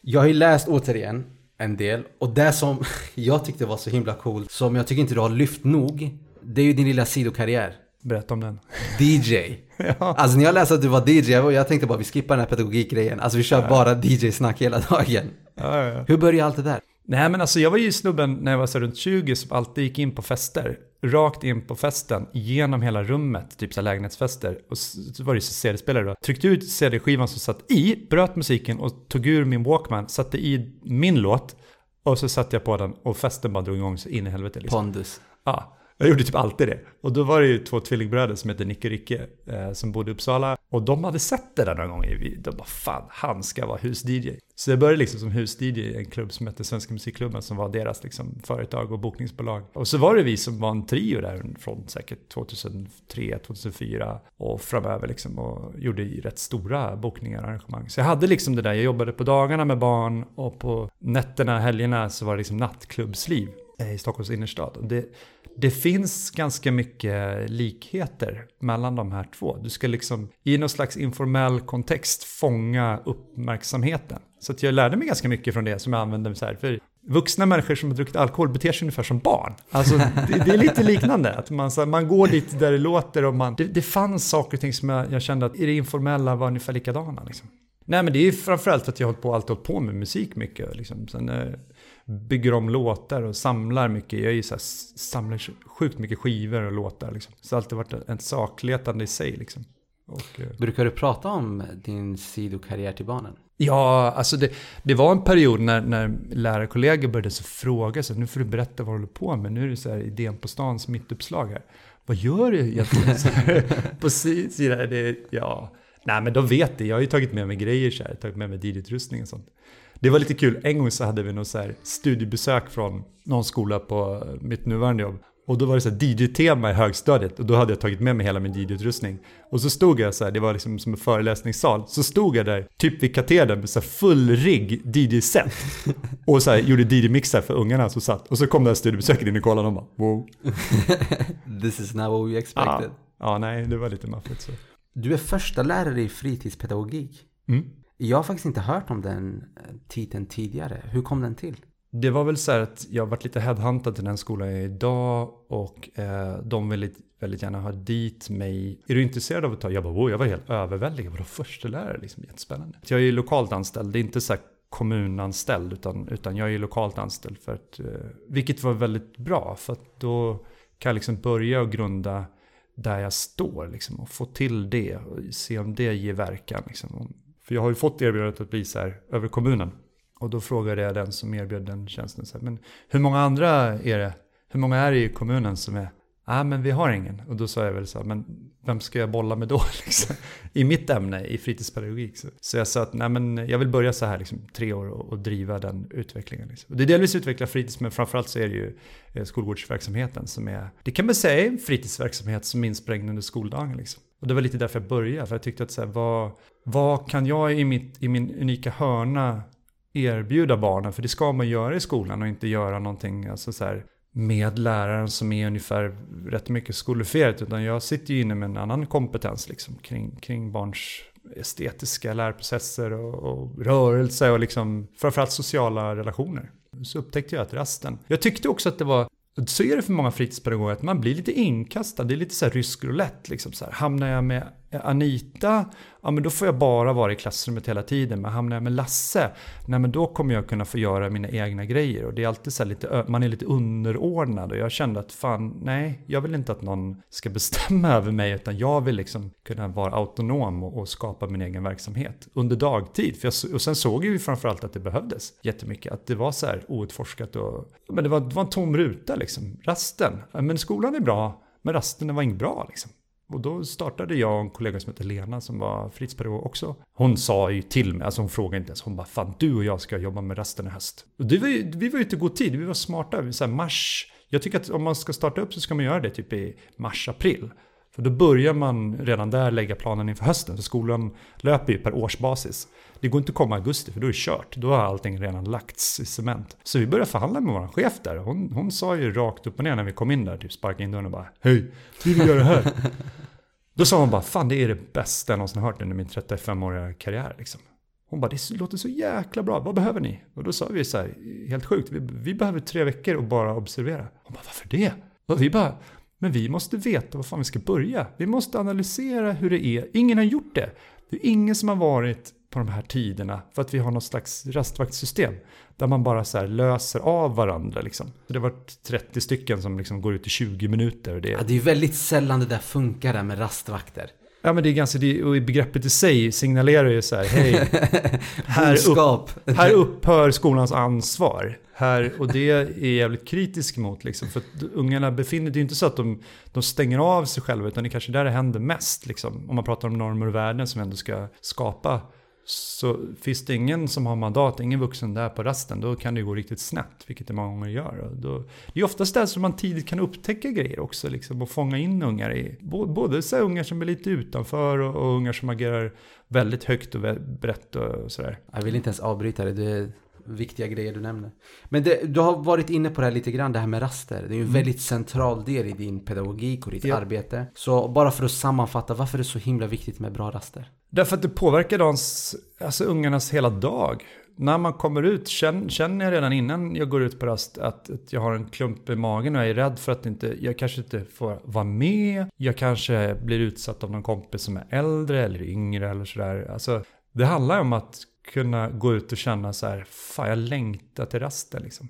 Jag har ju läst återigen en del och det som jag tyckte var så himla coolt, som jag tycker inte du har lyft nog, det är ju din lilla sidokarriär. Berätta om den. DJ. ja. Alltså när jag läste att du var DJ, jag tänkte bara vi skippar den här pedagogikgrejen. Alltså vi kör ja. bara DJ-snack hela dagen. Ja, Hur började allt det där? Nej men alltså jag var ju snubben när jag var så runt 20 som alltid gick in på fester. Rakt in på festen, genom hela rummet, typ så lägenhetsfester. Och så var det ju CD-spelare då. Tryckte ut CD-skivan som satt i, bröt musiken och tog ur min Walkman, satte i min låt. Och så satte jag på den och festen bara drog igång så in i helvete. Liksom. Pondus. Ja. Jag gjorde typ alltid det. Och då var det ju två tvillingbröder som hette Nicke och Ricke eh, som bodde i Uppsala. Och de hade sett det där någon gång. De bara fan, han ska vara hus-DJ. Så jag började liksom som hus-DJ i en klubb som hette Svenska Musikklubben som var deras liksom, företag och bokningsbolag. Och så var det vi som var en trio där från säkert 2003, 2004 och framöver liksom och gjorde rätt stora bokningar och arrangemang. Så jag hade liksom det där, jag jobbade på dagarna med barn och på nätterna, helgerna så var det liksom nattklubbsliv eh, i Stockholms innerstad. Och det, det finns ganska mycket likheter mellan de här två. Du ska liksom i någon slags informell kontext fånga uppmärksamheten. Så att jag lärde mig ganska mycket från det som jag använde så här. För vuxna människor som har druckit alkohol beter sig ungefär som barn. Alltså, det, det är lite liknande. Att man, så, man går dit där det låter och man... Det, det fanns saker och ting som jag, jag kände att i det informella var ungefär likadana. Liksom. Nej men det är framförallt för att jag har på, alltid hållit på med musik mycket. Liksom. Sen eh, bygger om låtar och samlar mycket. Jag är ju så här, samlar sjukt mycket skivor och låtar. Liksom. Så det har alltid varit en sakletande i sig. Liksom. Och, eh, Brukar du prata om din sidokarriär till barnen? Ja, alltså det, det var en period när, när lärarkollegor började så fråga så nu får du berätta vad du håller på med. Nu är det så här idén på stans mittuppslag här. Vad gör du egentligen? på sidan, det, ja. Nej men de vet det, jag har ju tagit med mig grejer så här, tagit med mig DJ-utrustning och sånt. Det var lite kul, en gång så hade vi något så här studiebesök från någon skola på mitt nuvarande jobb. Och då var det så DJ-tema i högstadiet och då hade jag tagit med mig hela min DJ-utrustning. Och så stod jag så här, det var liksom som en föreläsningssal, så stod jag där typ vid katedern med så här full rigg DJ-set. Och så här, gjorde DJ-mixar för ungarna som satt. Och så kom det här studiebesöket in i kollade och bara wow. This is not what we expected. Ja, ja nej, det var lite maffigt så. Du är första lärare i fritidspedagogik. Mm. Jag har faktiskt inte hört om den eh, titeln tidigare. Hur kom den till? Det var väl så här att jag varit lite headhuntad till den skolan jag är idag och eh, de ville väldigt gärna ha dit mig. Är du intresserad av att ta? Jag bara, wow, jag var helt överväldigad. Vadå förstelärare? Liksom, jättespännande. Jag är ju lokalt anställd, det är inte så här kommunanställd utan, utan jag är lokalt anställd. För att, eh, vilket var väldigt bra för att då kan jag liksom börja och grunda där jag står liksom, och få till det och se om det ger verkan. Liksom. För jag har ju fått erbjudandet att bli så här över kommunen. Och då frågade jag den som erbjöd den tjänsten, så här, men hur många andra är det? Hur många är det i kommunen som är ah, men vi har ingen. Och då sa jag väl så här, men vem ska jag bolla med då? Liksom? I mitt ämne, i fritidspedagogik. Så, så jag sa att nej, men jag vill börja så här, liksom, tre år och, och driva den utvecklingen. Liksom. Och det är delvis utveckla fritids, men framförallt så är det ju eh, skolgårdsverksamheten som är, det kan man säga är en fritidsverksamhet som är insprängd under skoldagen. Liksom. Och det var lite därför jag började, för jag tyckte att så här, vad, vad kan jag i, mitt, i min unika hörna erbjuda barnen? För det ska man göra i skolan och inte göra någonting, alltså så här, med läraren som är ungefär rätt mycket skolifierat. Utan jag sitter ju inne med en annan kompetens liksom, kring, kring barns estetiska lärprocesser och, och rörelse och liksom, framförallt sociala relationer. Så upptäckte jag att rasten. Jag tyckte också att det var så är det för många fritidspedagoger att man blir lite inkastad. Det är lite så här rysk roulette. Liksom så här. Hamnar jag med Anita, ja men då får jag bara vara i klassrummet hela tiden. Men hamnar jag med Lasse, nej men då kommer jag kunna få göra mina egna grejer. Och det är alltid så lite, man är lite underordnad. Och jag kände att fan, nej, jag vill inte att någon ska bestämma över mig. Utan jag vill liksom kunna vara autonom och, och skapa min egen verksamhet under dagtid. För jag, och sen såg vi framförallt att det behövdes jättemycket. Att det var så här outforskat och men det var, det var en tom ruta liksom. Rasten, men skolan är bra. Men rasten var inte bra liksom. Och då startade jag och en kollega som heter Lena som var fritidspedagog också. Hon sa ju till mig, alltså hon frågade inte ens, hon bara fan du och jag ska jobba med resten i höst. Och det var ju, vi var ute i god tid, vi var smarta, så mars. Jag tycker att om man ska starta upp så ska man göra det typ i mars, april. För då börjar man redan där lägga planen inför hösten, för skolan löper ju per årsbasis. Det går inte att komma augusti för då är det kört. Då har allting redan lagts i cement. Så vi började förhandla med vår chef där. Hon, hon sa ju rakt upp och ner när vi kom in där, typ sparkade in dörren och bara Hej, vi vill göra det här. Då sa hon bara, fan det är det bästa jag någonsin hört under min 35-åriga karriär. Liksom. Hon bara, det låter så jäkla bra, vad behöver ni? Och då sa vi så här, helt sjukt, vi, vi behöver tre veckor och bara observera. Hon bara, varför det? Och vi bara, men vi måste veta var fan vi ska börja. Vi måste analysera hur det är. Ingen har gjort det. Det är ingen som har varit på de här tiderna för att vi har något slags rastvaktsystem där man bara så löser av varandra. Liksom. Det har varit 30 stycken som liksom går ut i 20 minuter. Och det... Ja, det är väldigt sällan det där funkar där med rastvakter. Ja men det är ganska, och i begreppet i sig signalerar ju så här, hej, här, upp, här upphör skolans ansvar. Här, och det är jag jävligt kritisk mot liksom, för att ungarna befinner det är ju inte så att de, de stänger av sig själva, utan det är kanske där det händer mest. Liksom, om man pratar om normer och värden som ändå ska skapa så finns det ingen som har mandat, ingen vuxen där på rasten, då kan det gå riktigt snett, vilket det många gånger gör. Då, det är oftast där som man tidigt kan upptäcka grejer också, liksom, och fånga in ungar i, både så ungar som är lite utanför och, och ungar som agerar väldigt högt och brett och sådär. Jag vill inte ens avbryta det, du är viktiga grejer du nämner. Men det, du har varit inne på det här lite grann, det här med raster. Det är ju en mm. väldigt central del i din pedagogik och ditt ja. arbete. Så bara för att sammanfatta, varför är det så himla viktigt med bra raster? Därför att det påverkar dans, alltså ungarnas hela dag. När man kommer ut känner jag redan innan jag går ut på rast att, att jag har en klump i magen och jag är rädd för att inte, jag kanske inte får vara med. Jag kanske blir utsatt av någon kompis som är äldre eller yngre eller sådär. Alltså, det handlar om att kunna gå ut och känna så här, fan jag längtar till rasten liksom.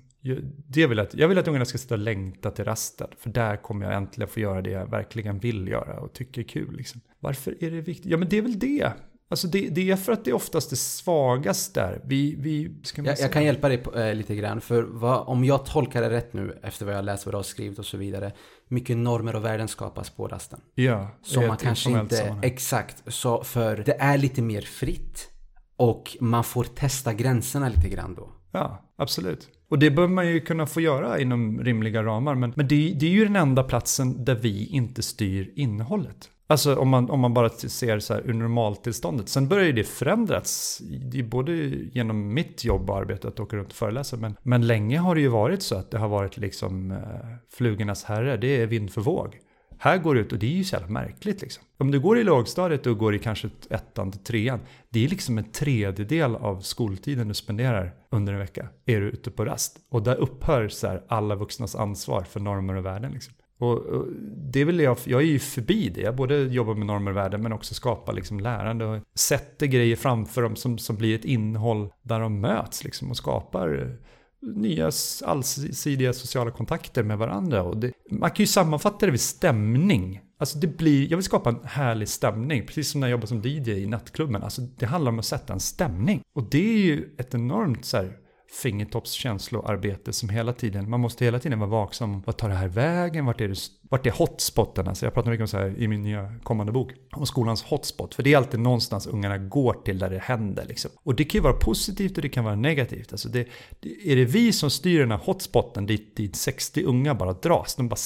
Det vill att, jag vill att ungarna ska sitta och längta till rasten, för där kommer jag äntligen få göra det jag verkligen vill göra och tycker är kul. Liksom. Varför är det viktigt? Ja men det är väl det. Alltså det, det är för att det är oftast är svagast där. Vi, vi, jag, jag, kan hjälpa dig på, äh, lite grann. För vad, om jag tolkar det rätt nu efter vad jag läst, vad du har skrivit och så vidare. Mycket normer och värden skapas på rasten. Ja, Så man kanske inte, sammanhang. exakt. Så för det är lite mer fritt. Och man får testa gränserna lite grann då. Ja, absolut. Och det bör man ju kunna få göra inom rimliga ramar. Men, men det, det är ju den enda platsen där vi inte styr innehållet. Alltså om man, om man bara ser så här ur normaltillståndet. Sen börjar ju det förändras. Det är både genom mitt jobb och arbete att åka runt och föreläsa. Men, men länge har det ju varit så att det har varit liksom eh, flugornas herre. Det är vind för våg. Här går det ut och det är ju så jävla märkligt liksom. Om du går i lågstadiet och går i kanske ettan till trean. Det är liksom en tredjedel av skoltiden du spenderar under en vecka. Är du ute på rast. Och där upphör så här alla vuxnas ansvar för normer och värden liksom. Och, och, det vill jag, jag är ju förbi det. Jag både jobbar med normer och värden men också skapar liksom lärande och sätter grejer framför dem som, som blir ett innehåll där de möts liksom och skapar nya allsidiga sociala kontakter med varandra. Och det, man kan ju sammanfatta det vid stämning. Alltså det blir, jag vill skapa en härlig stämning, precis som när jag jobbar som DJ i nattklubben. Alltså det handlar om att sätta en stämning. Och det är ju ett enormt så här, fingertoppskänsloarbete som hela tiden, man måste hela tiden vara vaksam. Vad tar det här vägen? Vart är, det, vart är hotspoten? Alltså jag pratar mycket om så här i min nya kommande bok. Om skolans hotspot. För det är alltid någonstans ungarna går till där det händer. Liksom. Och det kan ju vara positivt och det kan vara negativt. Alltså det, är det vi som styr den här hotspoten dit, dit 60 unga bara dras? De bara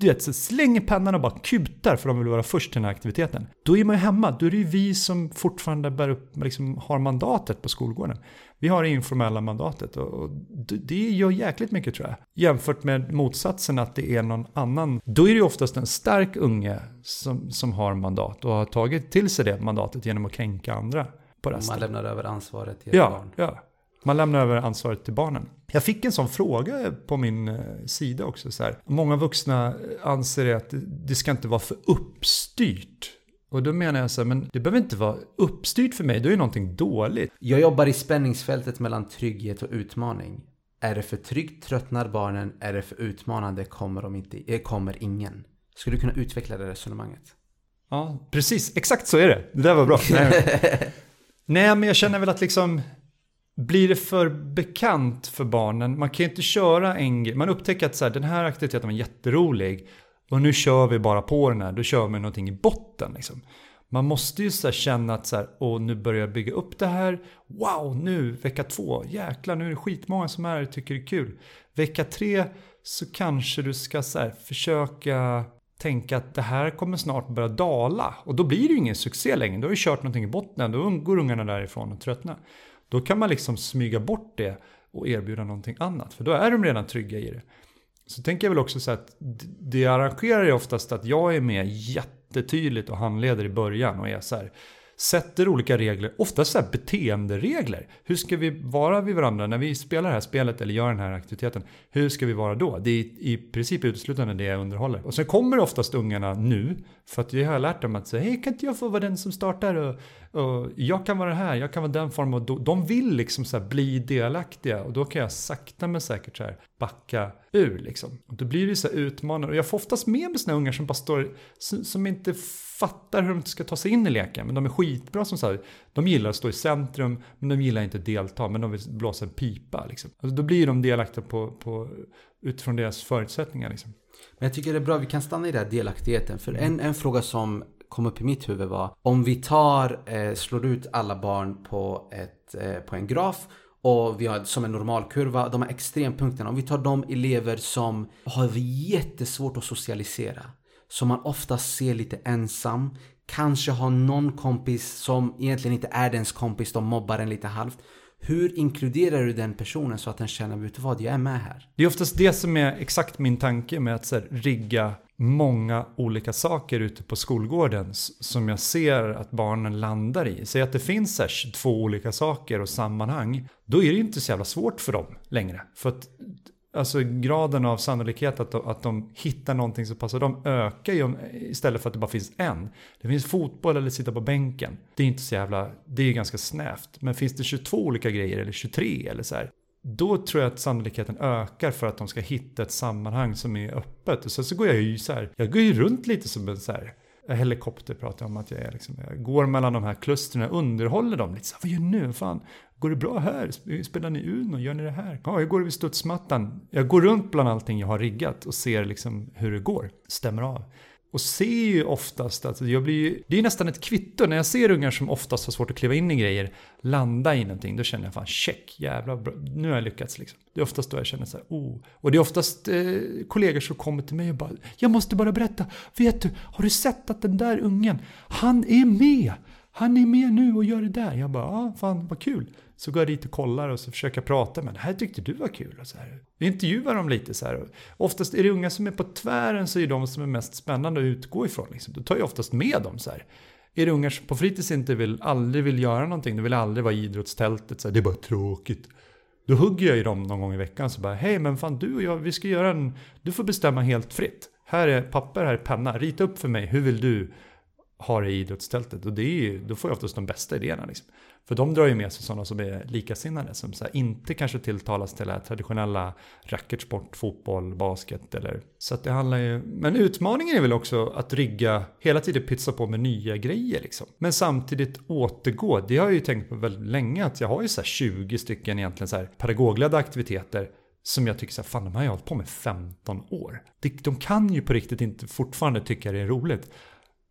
du vet, så slänger pennan och bara kutar för de vill vara först till den här aktiviteten. Då är man ju hemma. Då är det ju vi som fortfarande bär upp, liksom, har mandatet på skolgården. Vi har det informella mandatet och det gör jäkligt mycket tror jag. Jämfört med motsatsen att det är någon annan. Då är det ju oftast en stark unge som, som har mandat och har tagit till sig det mandatet genom att kränka andra på resten. Man lämnar över ansvaret till ja, barn. Ja, man lämnar över ansvaret till barnen. Jag fick en sån fråga på min eh, sida också. Så här. Många vuxna anser att det ska inte vara för uppstyrt. Och då menar jag så här, men det behöver inte vara uppstyrt för mig, då är det någonting dåligt. Jag jobbar i spänningsfältet mellan trygghet och utmaning. Är det för tryggt tröttnar barnen, är det för utmanande kommer, de inte, eh, kommer ingen. Skulle du kunna utveckla det resonemanget? Ja, precis. Exakt så är det. Det där var bra. Nej, men jag känner väl att liksom blir det för bekant för barnen, man kan ju inte köra en man upptäcker att så här, den här aktiviteten var jätterolig och nu kör vi bara på den här, då kör vi någonting i botten liksom. Man måste ju så känna att så här, och nu börjar jag bygga upp det här, wow nu vecka två, jäklar nu är det skitmånga som är här och tycker det är kul. Vecka tre så kanske du ska så här, försöka tänka att det här kommer snart börja dala och då blir det ju ingen succé längre, då har du kört någonting i botten, då går ungarna därifrån och tröttnar. Då kan man liksom smyga bort det och erbjuda någonting annat. För då är de redan trygga i det. Så tänker jag väl också så att det arrangerar ju oftast att jag är med jättetydligt och handleder i början och är så här sätter olika regler, ofta så här beteenderegler. Hur ska vi vara vid varandra när vi spelar det här spelet eller gör den här aktiviteten? Hur ska vi vara då? Det är i princip uteslutande det jag underhåller. Och sen kommer oftast ungarna nu, för att jag har lärt dem att säga, hej kan inte jag få vara den som startar? Och, och jag kan vara här, jag kan vara den formen. Och de vill liksom så bli delaktiga och då kan jag sakta men säkert så här backa ur liksom. Och då blir det så här utmanande. Och jag får oftast med mig såna ungar som bara står, som inte fattar hur de ska ta sig in i leken. Men de är skitbra som så de gillar att stå i centrum, men de gillar inte att delta, men de vill blåsa en pipa. Liksom. Alltså, då blir de delaktiga på, på, utifrån deras förutsättningar. Liksom. Men jag tycker det är bra, vi kan stanna i den här delaktigheten. För en, en fråga som kom upp i mitt huvud var, om vi tar, eh, slår ut alla barn på, ett, eh, på en graf och vi har som en normalkurva, de här extrempunkterna. Om vi tar de elever som har jättesvårt att socialisera som man ofta ser lite ensam. Kanske har någon kompis som egentligen inte är ens kompis, de mobbar en lite halvt. Hur inkluderar du den personen så att den känner, vet du vad, jag är med här? Det är oftast det som är exakt min tanke med att så här, rigga många olika saker ute på skolgården som jag ser att barnen landar i. Säg att det finns så här två olika saker och sammanhang. Då är det inte så jävla svårt för dem längre. För att alltså graden av sannolikhet att de, att de hittar någonting som passar dem ökar ju istället för att det bara finns en. Det finns fotboll eller sitta på bänken. Det är inte så jävla, det är ju ganska snävt. Men finns det 22 olika grejer eller 23 eller så här. Då tror jag att sannolikheten ökar för att de ska hitta ett sammanhang som är öppet. Och sen så går jag ju så här, jag går ju runt lite som en så här helikopter pratar jag om att jag är. Liksom, jag går mellan de här klustren, underhåller dem lite. Så här, vad gör ni nu? Fan, går det bra här? Spelar ni Uno? Gör ni det här? Ja, jag går vid studsmattan. Jag går runt bland allting jag har riggat och ser liksom hur det går. Stämmer av. Och ser ju oftast att jag blir Det är nästan ett kvitto när jag ser ungar som oftast har svårt att kliva in i grejer landa i någonting. Då känner jag fan check, jävla bra. Nu har jag lyckats liksom. Det är oftast då jag känner så här, oh. Och det är oftast eh, kollegor som kommer till mig och bara Jag måste bara berätta. Vet du, har du sett att den där ungen, han är med? Han är med nu och gör det där. Jag bara, ja, fan vad kul. Så går jag dit och kollar och så försöker jag prata med det här tyckte du var kul. Och så här. Vi intervjuar dem lite så här. Oftast är det unga som är på tvären så är de som är mest spännande att utgå ifrån. Liksom. Då tar jag oftast med dem så här. Är det ungar som på fritids inte vill, aldrig vill göra någonting, de vill aldrig vara i idrottstältet, så här, det är bara tråkigt. Då hugger jag i dem någon gång i veckan så bara, hej men fan du och jag, vi ska göra en, du får bestämma helt fritt. Här är papper, här är penna, rita upp för mig, hur vill du ha det i idrottstältet? Och det är ju, då får jag oftast de bästa idéerna. Liksom. För de drar ju med sig sådana som är likasinnade, som så inte kanske tilltalas till det traditionella racketsport, fotboll, basket eller... Så att det handlar ju... Men utmaningen är väl också att rigga, hela tiden pizza på med nya grejer liksom. Men samtidigt återgå, det har jag ju tänkt på väldigt länge, att jag har ju så 20 stycken egentligen så här pedagogledda aktiviteter som jag tycker så här, fan de har jag hållit på med 15 år. De, de kan ju på riktigt inte fortfarande tycka det är roligt.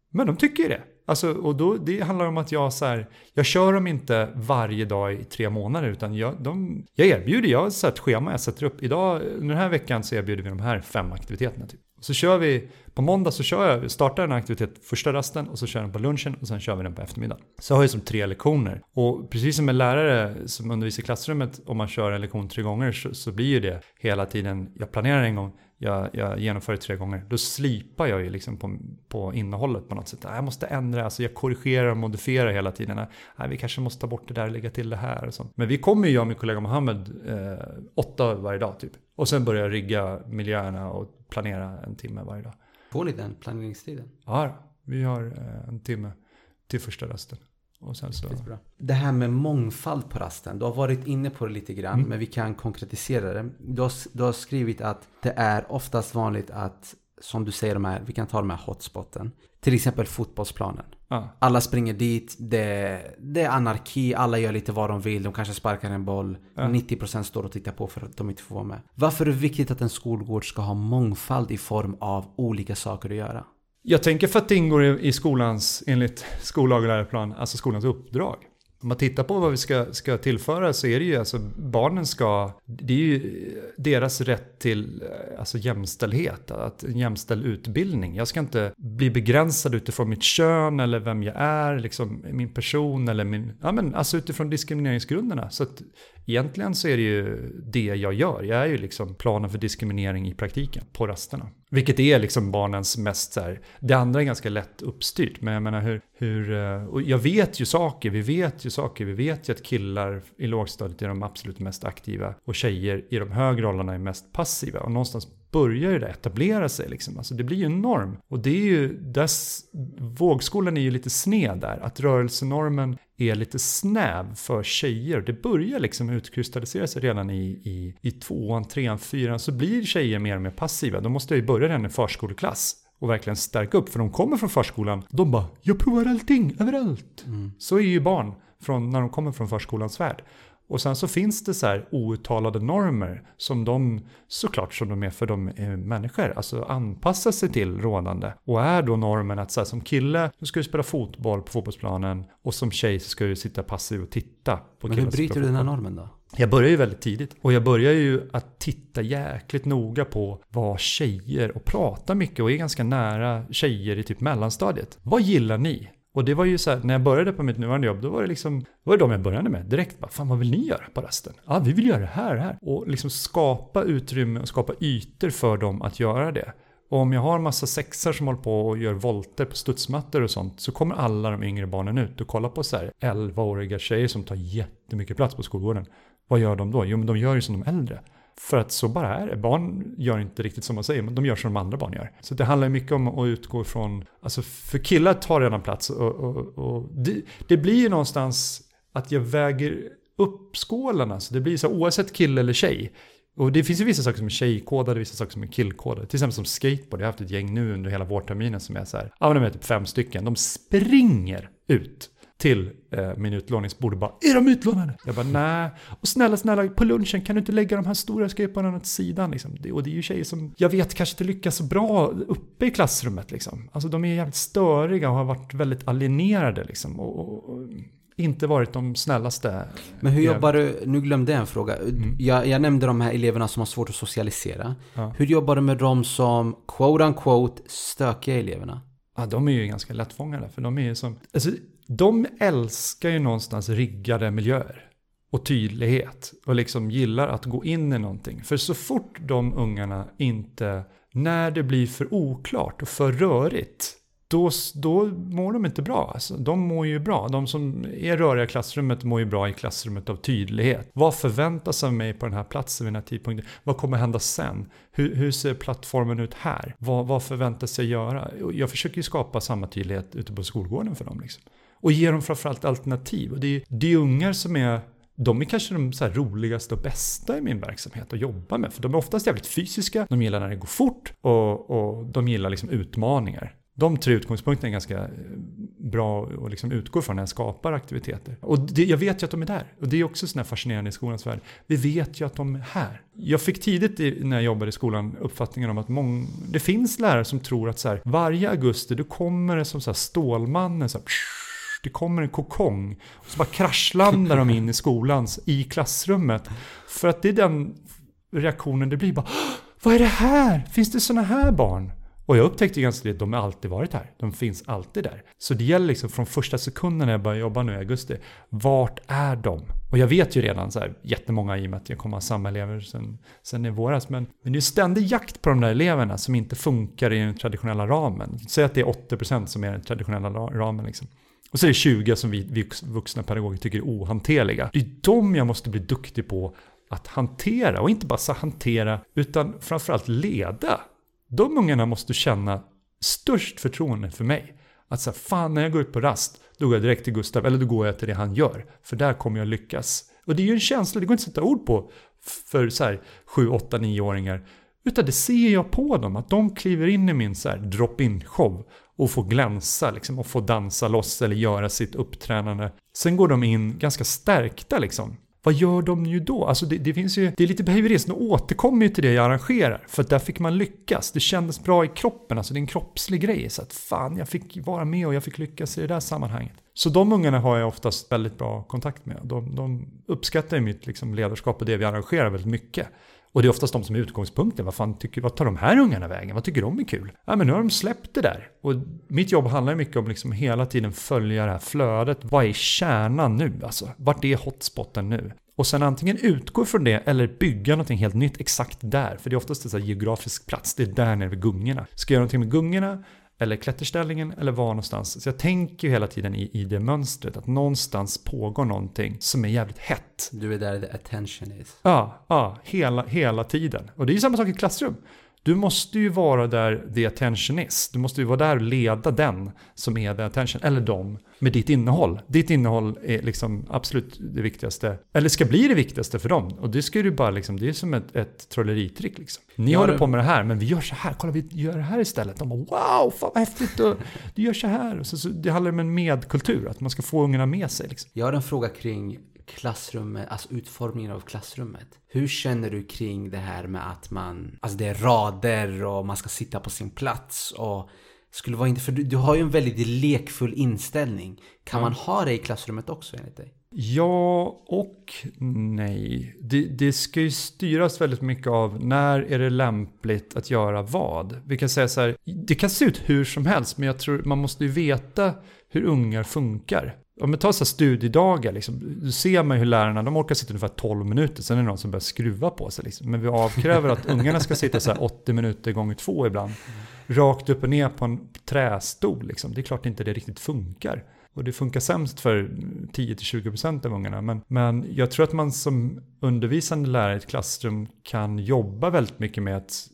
Men de tycker ju det. Alltså, och då, det handlar om att jag så här, jag kör dem inte varje dag i tre månader utan jag, de, jag erbjuder, jag har ett schema jag sätter upp. Idag, den här veckan så erbjuder vi de här fem aktiviteterna. Typ. Så kör vi, på måndag så kör jag, startar en aktivitet första rasten och så kör jag den på lunchen och sen kör vi den på eftermiddagen. Så har jag som tre lektioner. Och precis som en lärare som undervisar i klassrummet, om man kör en lektion tre gånger så, så blir ju det hela tiden, jag planerar en gång, jag, jag genomför det tre gånger, då slipar jag ju liksom på, på innehållet på något sätt. Ah, jag måste ändra, alltså jag korrigerar och modifierar hela tiden. Ah, nej, vi kanske måste ta bort det där och lägga till det här. Och sånt. Men vi kommer ju, jag och min kollega Mohammed, eh, åtta varje dag typ. Och sen börjar jag rigga miljöerna och planera en timme varje dag. Får ni den planeringstiden? Ja, vi har eh, en timme till första rasten. Och sen så... Det här med mångfald på rasten. Du har varit inne på det lite grann, mm. men vi kan konkretisera det. Du har, du har, skrivit att det är oftast vanligt att, som du säger, de här, vi kan ta de här hotspoten. Till exempel fotbollsplanen. Ja. Alla springer dit, det, det, är anarki, alla gör lite vad de vill, de kanske sparkar en boll. Ja. 90% står och tittar på för att de inte får vara med. Varför är det viktigt att en skolgård ska ha mångfald i form av olika saker att göra? Jag tänker för att det ingår i skolans, enligt skollag och läroplan, alltså skolans uppdrag. Om man tittar på vad vi ska, ska tillföra så är det ju alltså barnen ska, det är ju deras rätt till eh, alltså jämställdhet, att en jämställd utbildning. Jag ska inte bli begränsad utifrån mitt kön eller vem jag är, liksom min person eller min, ja men alltså utifrån diskrimineringsgrunderna. Så att egentligen så är det ju det jag gör. Jag är ju liksom planen för diskriminering i praktiken på rasterna. Vilket är liksom barnens mest så här, det andra är ganska lätt uppstyrt. Men jag menar hur, hur, eh, och jag vet ju saker, vi vet ju saker, vi vet ju att killar i lågstadiet är de absolut mest aktiva och tjejer i de högre åldrarna är mest passiva. Och någonstans börjar ju det etablera sig liksom. Alltså det blir ju en norm. Och det är ju, dess, vågskolan är ju lite sned där. Att rörelsenormen är lite snäv för tjejer. Det börjar liksom utkristallisera sig redan i, i, i tvåan, trean, fyran. Så blir tjejer mer och mer passiva. Då måste jag ju börja redan i förskoleklass och verkligen stärka upp. För de kommer från förskolan, de bara “jag provar allting, överallt”. Mm. Så är ju barn från, när de kommer från förskolans värld. Och sen så finns det så här outtalade normer som de, såklart som de är för de är människor, alltså anpassar sig till rådande. Och är då normen att så här, som kille, så ska du spela fotboll på fotbollsplanen och som tjej så ska du sitta passiv och titta på Men hur bryter du den här normen då? Jag börjar ju väldigt tidigt. Och jag börjar ju att titta jäkligt noga på vad tjejer, och prata mycket och är ganska nära tjejer i typ mellanstadiet. Vad gillar ni? Och det var ju så här, när jag började på mitt nuvarande jobb, då var det liksom, då var det de jag började med direkt. Bara, Fan vad vill ni göra på rasten? Ja, vi vill göra det här, det här. Och liksom skapa utrymme och skapa ytor för dem att göra det. Och om jag har en massa sexar som håller på och gör volter på studsmattor och sånt så kommer alla de yngre barnen ut och kollar på så här 11-åriga tjejer som tar jättemycket plats på skolgården. Vad gör de då? Jo, men de gör ju som de äldre. För att så bara är det. Barn gör inte riktigt som man säger, men de gör som de andra barn gör. Så det handlar mycket om att utgå ifrån, alltså för killar tar redan plats och, och, och det, det, blir ju någonstans att jag väger upp skålarna. Så det blir så oavsett kille eller tjej. Och det finns ju vissa saker som är tjejkodade, vissa saker som är killkodade. Till exempel som skateboard, jag har haft ett gäng nu under hela vårterminen som är så här, ja men de är typ fem stycken, de springer ut till eh, min utlåningsbord och bara Är de utlånade? Jag bara nej. Och snälla, snälla, på lunchen kan du inte lägga de här stora skateboardarna åt sidan? Liksom. Det, och det är ju tjejer som jag vet kanske inte lyckas så bra uppe i klassrummet. Liksom. Alltså de är jävligt störiga och har varit väldigt alienerade. Liksom. Och, och, och inte varit de snällaste. Men hur jobbar du, nu glömde jag en fråga. Mm. Jag, jag, nämnde de här eleverna som har svårt att socialisera. Ja. Hur jobbar du med de som, quote unquote, stökiga eleverna? Ja, de är ju ganska lättfångade. För de är ju som, alltså, de älskar ju någonstans riggade miljöer och tydlighet och liksom gillar att gå in i någonting. För så fort de ungarna inte, när det blir för oklart och för rörigt, då, då mår de inte bra. Alltså, de mår ju bra. De som är röriga i klassrummet mår ju bra i klassrummet av tydlighet. Vad förväntas av mig på den här platsen vid den här tidpunkten? Vad kommer hända sen? Hur, hur ser plattformen ut här? Vad, vad förväntas jag göra? Jag försöker ju skapa samma tydlighet ute på skolgården för dem. Liksom. Och ge dem framförallt alternativ. Och det är, det är ungar som är de är kanske de så roligaste och bästa i min verksamhet att jobba med. För de är oftast jävligt fysiska, de gillar när det går fort och, och de gillar liksom utmaningar. De tre utgångspunkterna är ganska eh, bra att liksom utgå från när jag skapar aktiviteter. Och det, jag vet ju att de är där. Och det är också sådär fascinerande i skolans värld. Vi vet ju att de är här. Jag fick tidigt i, när jag jobbade i skolan uppfattningen om att mång, det finns lärare som tror att så här, varje augusti då kommer det som så här Stålmannen så här, det kommer en kokong. Och så bara kraschlandar de in i skolans, i klassrummet. För att det är den reaktionen det blir. Bara, Vad är det här? Finns det sådana här barn? Och jag upptäckte ganska tidigt att de har alltid varit här. De finns alltid där. Så det gäller liksom från första sekunden när jag började jobba nu i augusti. Vart är de? Och jag vet ju redan så här jättemånga i och med att jag kommer ha samma elever sen, sen i våras. Men, men det är ständig jakt på de där eleverna som inte funkar i den traditionella ramen. Säg att det är 80% som är den traditionella ramen liksom. Och så är det 20 som vi, vi vuxna pedagoger tycker är ohanterliga. Det är de jag måste bli duktig på att hantera. Och inte bara så hantera, utan framförallt leda. De ungarna måste känna störst förtroende för mig. Att så fan när jag går ut på rast, då går jag direkt till Gustav, eller då går jag till det han gör. För där kommer jag lyckas. Och det är ju en känsla, det går inte att sätta ord på för så här 7, 8, 9-åringar. Utan det ser jag på dem, att de kliver in i min så här drop-in show och få glänsa liksom, och få dansa loss eller göra sitt uppträdande. Sen går de in ganska stärkta liksom. Vad gör de ju då? Alltså det, det finns ju, det är lite behaviorism, och återkommer ju till det jag arrangerar. För att där fick man lyckas, det kändes bra i kroppen, alltså det är en kroppslig grej. Så att fan, jag fick vara med och jag fick lyckas i det där sammanhanget. Så de ungarna har jag oftast väldigt bra kontakt med. De, de uppskattar ju mitt liksom ledarskap och det vi arrangerar väldigt mycket. Och det är oftast de som är utgångspunkten. Vad, fan tycker, vad tar de här ungarna vägen? Vad tycker de är kul? Ja, men nu har de släppt det där. Och mitt jobb handlar mycket om liksom hela tiden följa det här flödet. Vad är kärnan nu? Alltså, vart är hotspoten nu? Och sen antingen utgå från det eller bygga någonting helt nytt exakt där. För det är oftast en geografisk plats. Det är där nere vid gungorna. Ska jag göra någonting med gungorna? Eller klätterställningen eller var någonstans. Så jag tänker ju hela tiden i, i det mönstret att någonstans pågår någonting som är jävligt hett. Du är där the attention is. Ja, ja hela, hela tiden. Och det är ju samma sak i klassrum. Du måste ju vara där the attention is. Du måste ju vara där och leda den som är the attention, eller dem, med ditt innehåll. Ditt innehåll är liksom absolut det viktigaste, eller ska bli det viktigaste för dem. Och det ska du bara liksom, det är som ett, ett trolleritrick liksom. Ni ja, håller det... på med det här, men vi gör så här, kolla vi gör det här istället. De bara wow, fan vad häftigt, och du gör så här. Så, så, det handlar om en medkultur, att man ska få ungarna med sig. Liksom. Jag har en fråga kring klassrummet, alltså utformningen av klassrummet. Hur känner du kring det här med att man, alltså det är rader och man ska sitta på sin plats och skulle vara inte, för du, du har ju en väldigt lekfull inställning. Kan man ha det i klassrummet också enligt dig? Ja och nej. Det, det ska ju styras väldigt mycket av när är det lämpligt att göra vad. Vi kan säga så här, det kan se ut hur som helst men jag tror man måste ju veta hur ungar funkar. Om man tar så här studiedagar, liksom, då ser man hur lärarna de orkar sitta ungefär 12 minuter, sen är det någon som börjar skruva på sig. Liksom. Men vi avkräver att ungarna ska sitta så här 80 minuter gånger två ibland. Rakt upp och ner på en trästol. Liksom. Det är klart inte det riktigt funkar. Och det funkar sämst för 10-20% av ungarna. Men, men jag tror att man som undervisande lärare i ett klassrum kan jobba väldigt mycket med att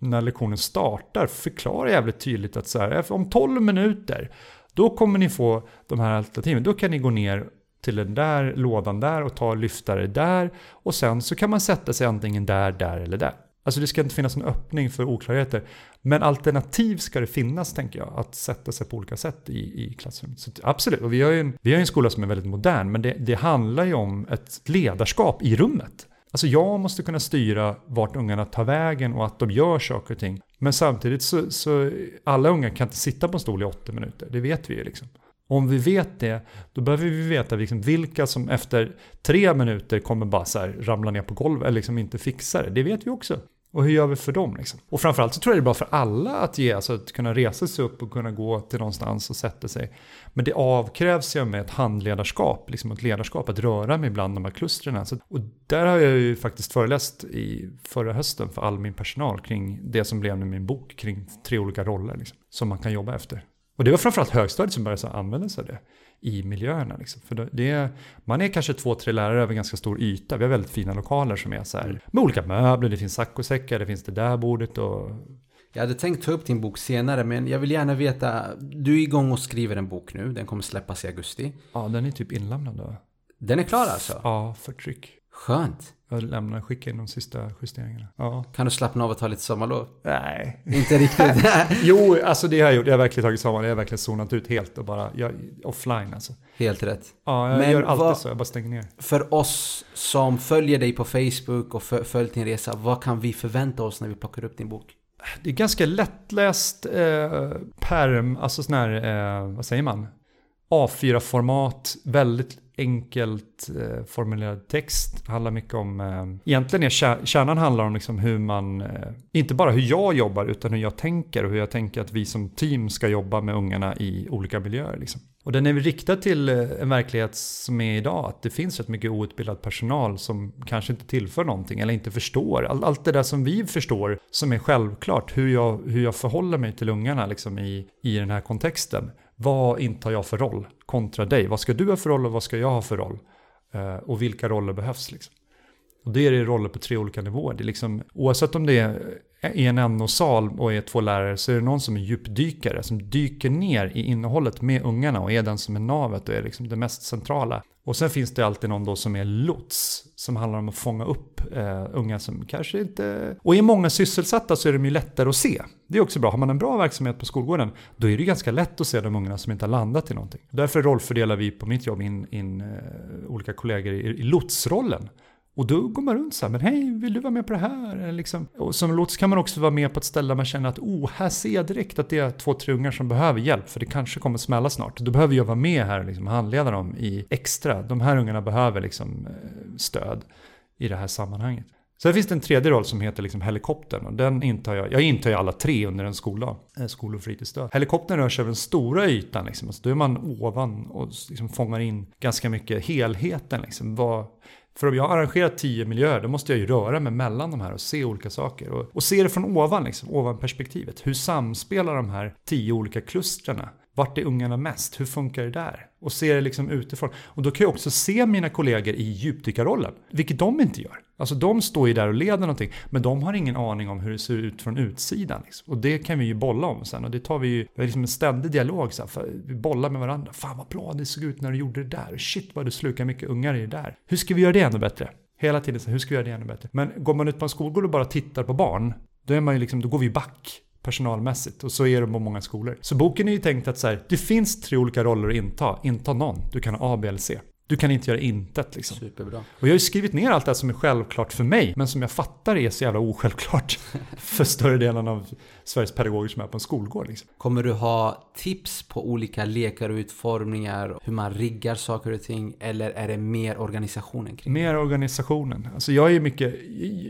när lektionen startar förklara jävligt tydligt att så här, om 12 minuter då kommer ni få de här alternativen. Då kan ni gå ner till den där lådan där och ta lyftare där. Och sen så kan man sätta sig antingen där, där eller där. Alltså det ska inte finnas en öppning för oklarheter. Men alternativ ska det finnas, tänker jag, att sätta sig på olika sätt i, i klassrummet. Så absolut, och vi har ju en, vi har en skola som är väldigt modern, men det, det handlar ju om ett ledarskap i rummet. Alltså jag måste kunna styra vart ungarna tar vägen och att de gör saker och ting. Men samtidigt så, så alla unga kan inte sitta på en stol i 80 minuter, det vet vi ju liksom. Om vi vet det, då behöver vi veta liksom vilka som efter tre minuter kommer bara så här ramla ner på golvet eller liksom inte fixar det. Det vet vi också. Och hur gör vi för dem? Liksom? Och framförallt så tror jag det är bra för alla att ge, alltså att kunna resa sig upp och kunna gå till någonstans och sätta sig. Men det avkrävs ju med ett handledarskap, liksom ett ledarskap, att röra mig bland de här klustren. Så, och där har jag ju faktiskt föreläst i förra hösten för all min personal kring det som blev nu min bok, kring tre olika roller liksom, som man kan jobba efter. Och det var framförallt högstadiet som började använda sig av det i miljöerna. Liksom. För det är, man är kanske två, tre lärare över ganska stor yta. Vi har väldigt fina lokaler som är så här, med olika möbler, det finns saccosäckar, det finns det där bordet och... Jag hade tänkt ta upp din bok senare, men jag vill gärna veta, du är igång och skriver en bok nu, den kommer släppas i augusti. Ja, den är typ inlämnad då. Den är klar alltså? Ja, för tryck. Skönt. Jag lämnar, skickar in de sista justeringarna. Ja. Kan du slappna av och ta lite sommarlov? Nej. Inte riktigt? jo, alltså det har jag gjort. Jag har verkligen tagit sommarlov. Jag har verkligen zonat ut helt och bara, jag, offline alltså. Helt rätt. Ja, jag Men gör alltid vad- så. Jag bara stänger ner. För oss som följer dig på Facebook och fö- följt din resa, vad kan vi förvänta oss när vi plockar upp din bok? Det är ganska lättläst eh, perm, alltså sån här, eh, vad säger man? A4-format, väldigt enkelt eh, formulerad text. Handlar mycket om, eh, egentligen är kärnan handlar om liksom hur man, eh, inte bara hur jag jobbar utan hur jag tänker och hur jag tänker att vi som team ska jobba med ungarna i olika miljöer. Liksom. Och den är riktad till eh, en verklighet som är idag, att det finns rätt mycket outbildad personal som kanske inte tillför någonting eller inte förstår. All, allt det där som vi förstår som är självklart, hur jag, hur jag förhåller mig till ungarna liksom i, i den här kontexten. Vad intar jag för roll kontra dig? Vad ska du ha för roll och vad ska jag ha för roll? Eh, och vilka roller behövs liksom? Och det är det roller på tre olika nivåer. Det är liksom, oavsett om det är i en NO-sal och är två lärare så är det någon som är djupdykare som dyker ner i innehållet med ungarna och är den som är navet och är liksom det mest centrala. Och sen finns det alltid någon då som är lots som handlar om att fånga upp eh, unga som kanske inte... Och är många sysselsatta så är de ju lättare att se. Det är också bra. Har man en bra verksamhet på skolgården då är det ganska lätt att se de ungarna som inte har landat i någonting. Därför rollfördelar vi på mitt jobb in, in eh, olika kollegor i, i lotsrollen. Och då går man runt så här, men hej, vill du vara med på det här? Liksom. Och som låt kan man också vara med på ett ställe där man känner att oh, här ser jag direkt att det är två, tre ungar som behöver hjälp, för det kanske kommer smälla snart. Då behöver jag vara med här och liksom handleda dem i extra. De här ungarna behöver liksom eh, stöd i det här sammanhanget. Sen finns det en tredje roll som heter liksom helikoptern och den intar jag, jag intar ju alla tre under en skoldag, eh, skol och fritidsstöd. Helikoptern rör sig över den stora ytan liksom, alltså då är man ovan och liksom fångar in ganska mycket helheten liksom. Vad, för om jag har arrangerat tio miljöer, då måste jag ju röra mig mellan de här och se olika saker. Och, och se det från ovan, liksom, ovan perspektivet. Hur samspelar de här tio olika klustrarna? Vart är ungarna mest? Hur funkar det där? Och se det liksom utifrån. Och då kan jag också se mina kollegor i djupdykarrollen, vilket de inte gör. Alltså de står ju där och leder någonting, men de har ingen aning om hur det ser ut från utsidan. Liksom. Och det kan vi ju bolla om sen. Och det tar vi ju, det är liksom en ständig dialog. Så här, för vi bollar med varandra. Fan vad bra det såg ut när du gjorde det där. Shit vad du slukar mycket ungar i det där. Hur ska vi göra det ännu bättre? Hela tiden så här, hur ska vi göra det ännu bättre? Men går man ut på en skolgård och bara tittar på barn, då, är man ju liksom, då går vi back personalmässigt och så är det på många skolor. Så boken är ju tänkt att så här, det finns tre olika roller att inta, inta någon. Du kan ha A, B eller C. Du kan inte göra intet liksom. Superbra. Och jag har ju skrivit ner allt det här som är självklart för mig, men som jag fattar är så jävla osjälvklart för större delen av Sveriges pedagoger som är på en skolgård. Liksom. Kommer du ha tips på olika lekar och utformningar, hur man riggar saker och ting, eller är det mer organisationen kring det? Mer organisationen. Alltså jag är mycket,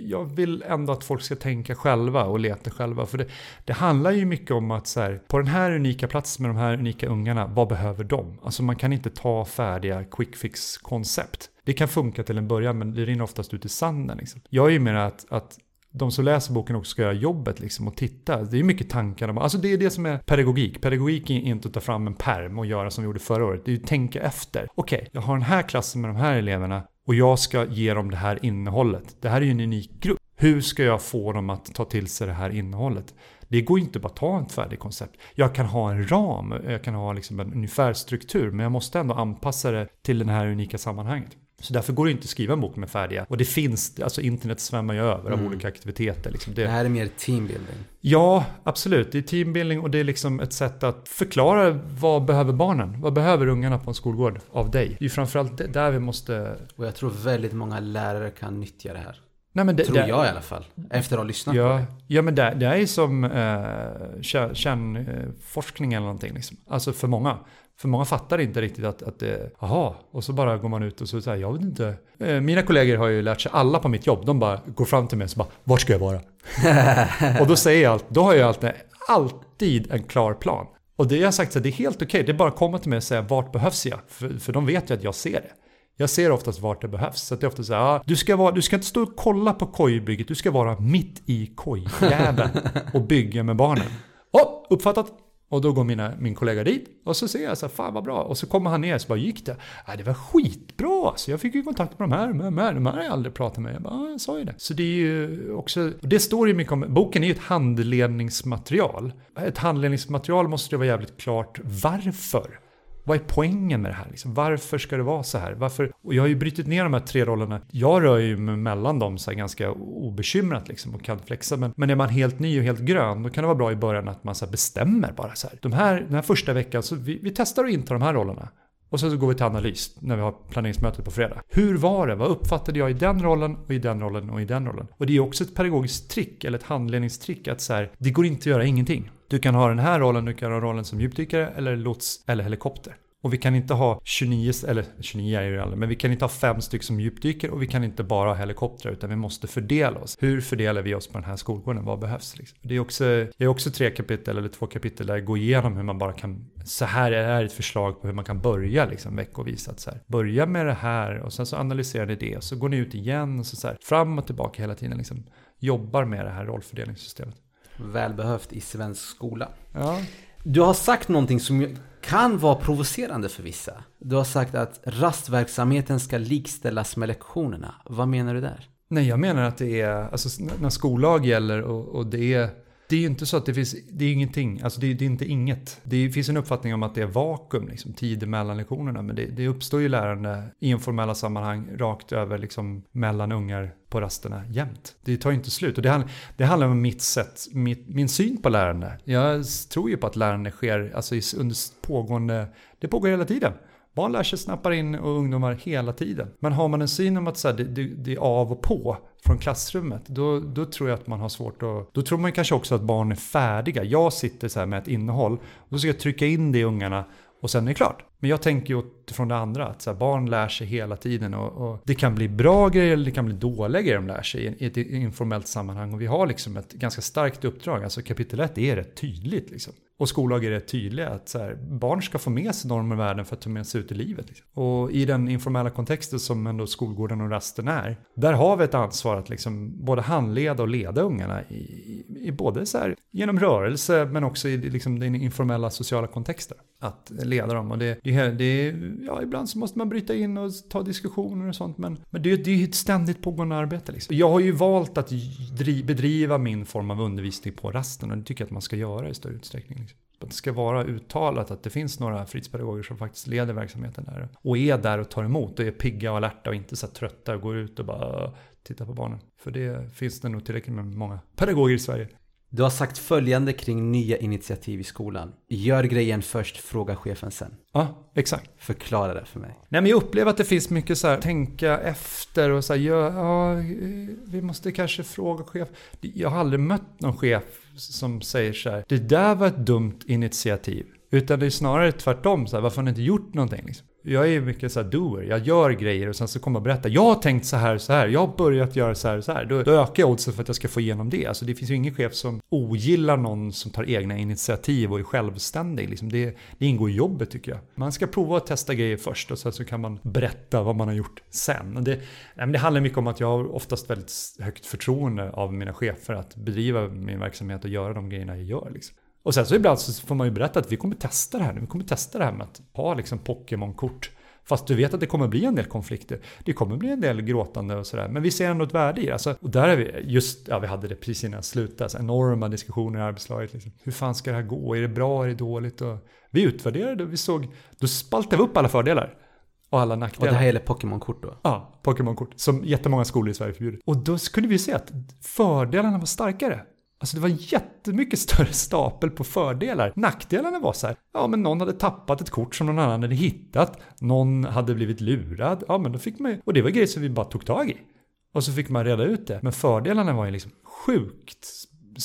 jag vill ändå att folk ska tänka själva och leta själva. För det, det handlar ju mycket om att så här, på den här unika platsen med de här unika ungarna, vad behöver de? Alltså man kan inte ta färdiga quick fix koncept. Det kan funka till en början men det rinner oftast ut i sanden. Liksom. Jag är ju mer att, att de som läser boken också ska göra jobbet liksom och titta. Det är mycket tankar. Alltså det är det som är pedagogik. Pedagogik är inte att ta fram en perm och göra som vi gjorde förra året. Det är att tänka efter. Okej, okay, jag har den här klassen med de här eleverna och jag ska ge dem det här innehållet. Det här är ju en unik grupp. Hur ska jag få dem att ta till sig det här innehållet? Det går inte bara att ta ett färdigt koncept. Jag kan ha en ram, jag kan ha liksom en ungefär struktur, men jag måste ändå anpassa det till det här unika sammanhanget. Så därför går det inte att skriva en bok med färdiga. Och det finns, alltså internet svämmar ju över av mm. olika aktiviteter. Liksom det, det, här är mer teambuilding. Ja, absolut. Det är teambuilding och det är liksom ett sätt att förklara vad behöver barnen? Vad behöver ungarna på en skolgård av dig? Det är ju framförallt där vi måste... Och jag tror väldigt många lärare kan nyttja det här. Nej, men det, Tror det, jag i alla fall. Efter att ha lyssnat ja, på det. Ja, men det, det är som eh, kärnforskning eller någonting. Liksom. Alltså för många. För många fattar inte riktigt att, att det, aha, och så bara går man ut och så säger jag vet inte. Eh, mina kollegor har ju lärt sig, alla på mitt jobb, de bara går fram till mig och så bara, var ska jag vara? och då säger jag allt, då har jag alltid, alltid en klar plan. Och det jag har sagt, så det är helt okej, okay, det är bara att komma till mig och säga vart behövs jag? För, för de vet ju att jag ser det. Jag ser oftast vart det behövs. Så det är ofta så här, ah, du, ska vara, du ska inte stå och kolla på kojbygget, du ska vara mitt i kojjäveln och bygga med barnen. Oh, uppfattat! Och då går mina, min kollega dit och så ser jag så här, fan vad bra. Och så kommer han ner och så bara, gick det? Ja, det var skitbra Så jag fick ju kontakt med de här, med de här, de här har jag aldrig pratat med. Jag bara, ja, jag sa ju det. Så det är ju också, det står ju mycket om, boken är ju ett handledningsmaterial. Ett handledningsmaterial måste ju vara jävligt klart varför. Vad är poängen med det här? Liksom? Varför ska det vara så här? Varför? Och jag har ju brutit ner de här tre rollerna. Jag rör ju mig mellan dem så ganska obekymrat liksom och kan flexa. Men, men är man helt ny och helt grön, då kan det vara bra i början att man så bestämmer bara så här. De här, den här första veckan, så vi, vi testar att inta de här rollerna. Och sen så går vi till analys när vi har planeringsmötet på fredag. Hur var det? Vad uppfattade jag i den rollen och i den rollen och i den rollen? Och det är också ett pedagogiskt trick eller ett handledningstrick att så här, det går inte att göra ingenting. Du kan ha den här rollen, du kan ha rollen som djupdykare eller lots eller helikopter. Och vi kan inte ha 29, eller 29 är det aldrig, men vi kan inte ha fem stycken som djupdyker och vi kan inte bara ha helikoptrar utan vi måste fördela oss. Hur fördelar vi oss på den här skolgården? Vad behövs? Liksom? Det är också, jag är också tre kapitel eller två kapitel där jag går igenom hur man bara kan, så här är ett förslag på hur man kan börja liksom veckovis. Att så här, börja med det här och sen så analyserar ni det och så går ni ut igen och så, så här, fram och tillbaka hela tiden liksom jobbar med det här rollfördelningssystemet. Välbehövt i svensk skola. Ja. Du har sagt någonting som kan vara provocerande för vissa. Du har sagt att rastverksamheten ska likställas med lektionerna. Vad menar du där? Nej, jag menar att det är, alltså när skollag gäller och, och det är det är ju inte så att det finns, det är ingenting, alltså det, det är inte inget. Det finns en uppfattning om att det är vakuum, liksom, tid mellan lektionerna, men det, det uppstår ju lärande i informella sammanhang rakt över liksom, mellan ungar på rasterna jämt. Det tar ju inte slut och det, handl det handlar om mitt sätt, mitt, min syn på lärande. Jag tror ju på att lärande sker alltså, under pågående, det pågår hela tiden. Barn lär sig snappar in och ungdomar hela tiden. Men har man en syn om att så här, det, det, det, är av och på från klassrummet, då, då tror jag att man har svårt att... Då tror man kanske också att barn är färdiga. Jag sitter så här med ett innehåll och då ska jag trycka in det i ungarna och sen är det klart. Men jag tänker ju utifrån det andra, att så här, barn lär sig hela tiden och, och, det kan bli bra grejer eller det kan bli dåliga grejer de lär sig i, i ett informellt sammanhang. Och vi har liksom ett ganska starkt uppdrag, alltså kapitel 1 är rätt tydligt. Liksom. Och skollag är rätt tydliga, att så här, barn ska få med sig normer och värden för att ta med sig ut i livet. Liksom. Och i den informella kontexten som ändå skolgården och rasten är, där har vi ett ansvar att liksom både handleda och leda ungarna i, i, i både så här, genom rörelse men också i liksom, den informella sociala kontexten. Att leda dem. Och det, det, det, ja, ibland så måste man bryta in och ta diskussioner och sånt. Men, men det, det är ju ett ständigt pågående arbete. Liksom. Jag har ju valt att bedriva min form av undervisning på rasten och det tycker jag att man ska göra i större utsträckning. Liksom. Att det ska vara uttalat att det finns några fritidspedagoger som faktiskt leder verksamheten där. Och är där och tar emot och är pigga och alerta och inte så trötta och går ut och bara tittar på barnen. För det finns det nog tillräckligt med många pedagoger i Sverige. Du har sagt följande kring nya initiativ i skolan. Gör grejen först, fråga chefen sen. Ja, exakt. Förklara det för mig. Nej men jag upplever att det finns mycket så här, tänka efter och så här, ja, ja, vi måste kanske fråga chef. Jag har aldrig mött någon chef som säger så här, det där var ett dumt initiativ. Utan det är snarare tvärtom, så här, varför har ni inte gjort någonting? Liksom? Jag är ju mycket så här doer, jag gör grejer och sen så kommer jag berätta. Jag har tänkt så här så här, jag har börjat göra så här så här. Då, då ökar jag oddsen för att jag ska få igenom det. Alltså det finns ju ingen chef som ogillar någon som tar egna initiativ och är självständig. Liksom det, det ingår i jobbet tycker jag. Man ska prova att testa grejer först och sen så kan man berätta vad man har gjort sen. Det, det handlar mycket om att jag har oftast väldigt högt förtroende av mina chefer att bedriva min verksamhet och göra de grejerna jag gör. Liksom. Och sen så ibland så får man ju berätta att vi kommer testa det här nu. Vi kommer testa det här med att ha liksom Pokémon-kort. Fast du vet att det kommer bli en del konflikter. Det kommer bli en del gråtande och sådär. Men vi ser ändå ett värde i det. Alltså, och där är vi, just, ja vi hade det precis innan slutade. Alltså, enorma diskussioner i arbetslaget. Liksom. Hur fan ska det här gå? Är det bra? Är det dåligt? Och vi utvärderade och vi såg, då spaltade vi upp alla fördelar. Och alla nackdelar. Och det här gäller Pokémon-kort då? Ja, Pokémon-kort. Som jättemånga skolor i Sverige förbjuder. Och då kunde vi se att fördelarna var starkare. Alltså det var en jättemycket större stapel på fördelar. Nackdelarna var så här, ja men någon hade tappat ett kort som någon annan hade hittat. Någon hade blivit lurad. Ja men då fick man ju, och det var grejer som vi bara tog tag i. Och så fick man reda ut det. Men fördelarna var ju liksom sjukt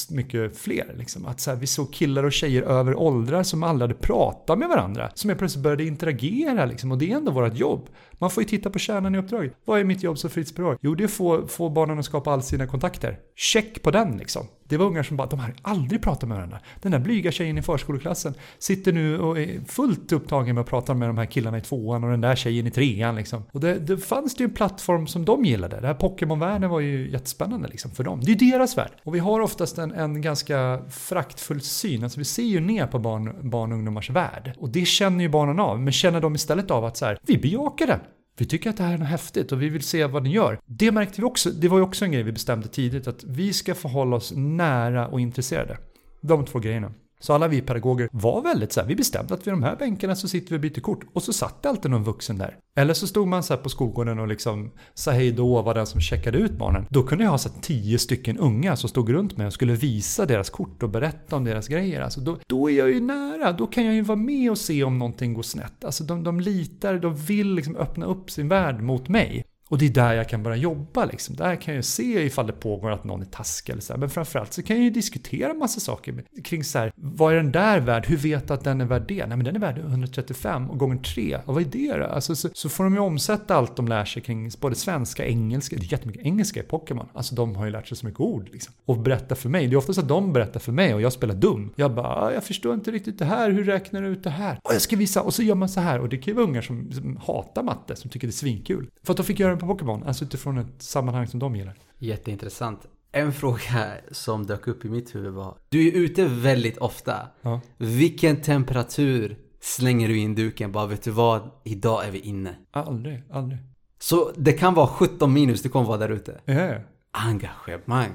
mycket fler. Liksom. Att så här, vi såg killar och tjejer över åldrar som aldrig hade pratat med varandra. Som jag plötsligt började interagera liksom. Och det är ändå vårt jobb. Man får ju titta på kärnan i uppdraget. Vad är mitt jobb som fritidspedagog? Jo, det är att få, få barnen att skapa all sina kontakter. Check på den liksom. Det var ungar som bara, de har aldrig pratat med varandra. Den där blyga tjejen i förskoleklassen sitter nu och är fullt upptagen med att prata med de här killarna i tvåan och den där tjejen i trean liksom. Och det, det fanns det ju en plattform som de gillade. Det här Pokémon-världen var ju jättespännande liksom för dem. Det är ju deras värld. Och vi har oftast en, en ganska fraktfull syn. Alltså vi ser ju ner på barn, barn och ungdomars värld. Och det känner ju barnen av. Men känner de istället av att så här, vi bejakar den. Vi tycker att det här är något häftigt och vi vill se vad ni gör. Det märkte vi också, det var ju också en grej vi bestämde tidigt, att vi ska förhålla oss nära och intresserade. De två grejerna. Så alla vi pedagoger var väldigt så här, vi bestämde att vid de här bänkarna så sitter vi och byter kort. Och så satt det alltid någon vuxen där. Eller så stod man så här på skolgården och liksom sa hej då var den som checkade ut barnen. Då kunde jag ha så tio stycken unga som stod runt mig och skulle visa deras kort och berätta om deras grejer. Alltså då, då är jag ju nära, då kan jag ju vara med och se om någonting går snett. Alltså de, de litar, de vill liksom öppna upp sin värld mot mig. Och det är där jag kan börja jobba liksom. Där kan jag se ifall det pågår att någon är taskig eller så här. Men framförallt så kan jag ju diskutera massa saker kring så här, vad är den där värd? Hur vet du att den är värd det? Nej men den är värd 135 och gånger 3. Och vad är det då? Alltså så, så får de ju omsätta allt de lär sig kring både svenska, engelska, det är jättemycket engelska i Pokémon. Alltså de har ju lärt sig så mycket ord liksom. Och berätta för mig. Det är oftast att de berättar för mig och jag spelar dum. Jag bara, ah, jag förstår inte riktigt det här, hur räknar du ut det här? Och jag ska visa, och så gör man så här. Och det kan ju vara ungar som, som hatar matte, som tycker det är svinkul. För att de fick göra på Pokémon, alltså utifrån ett sammanhang som de gillar. Jätteintressant. En fråga som dök upp i mitt huvud var, du är ute väldigt ofta. Ja. Vilken temperatur slänger du in duken? Bara vet du vad, idag är vi inne. Aldrig, aldrig. Så det kan vara 17 minus, du kommer vara där ute. Ja. Engagemang.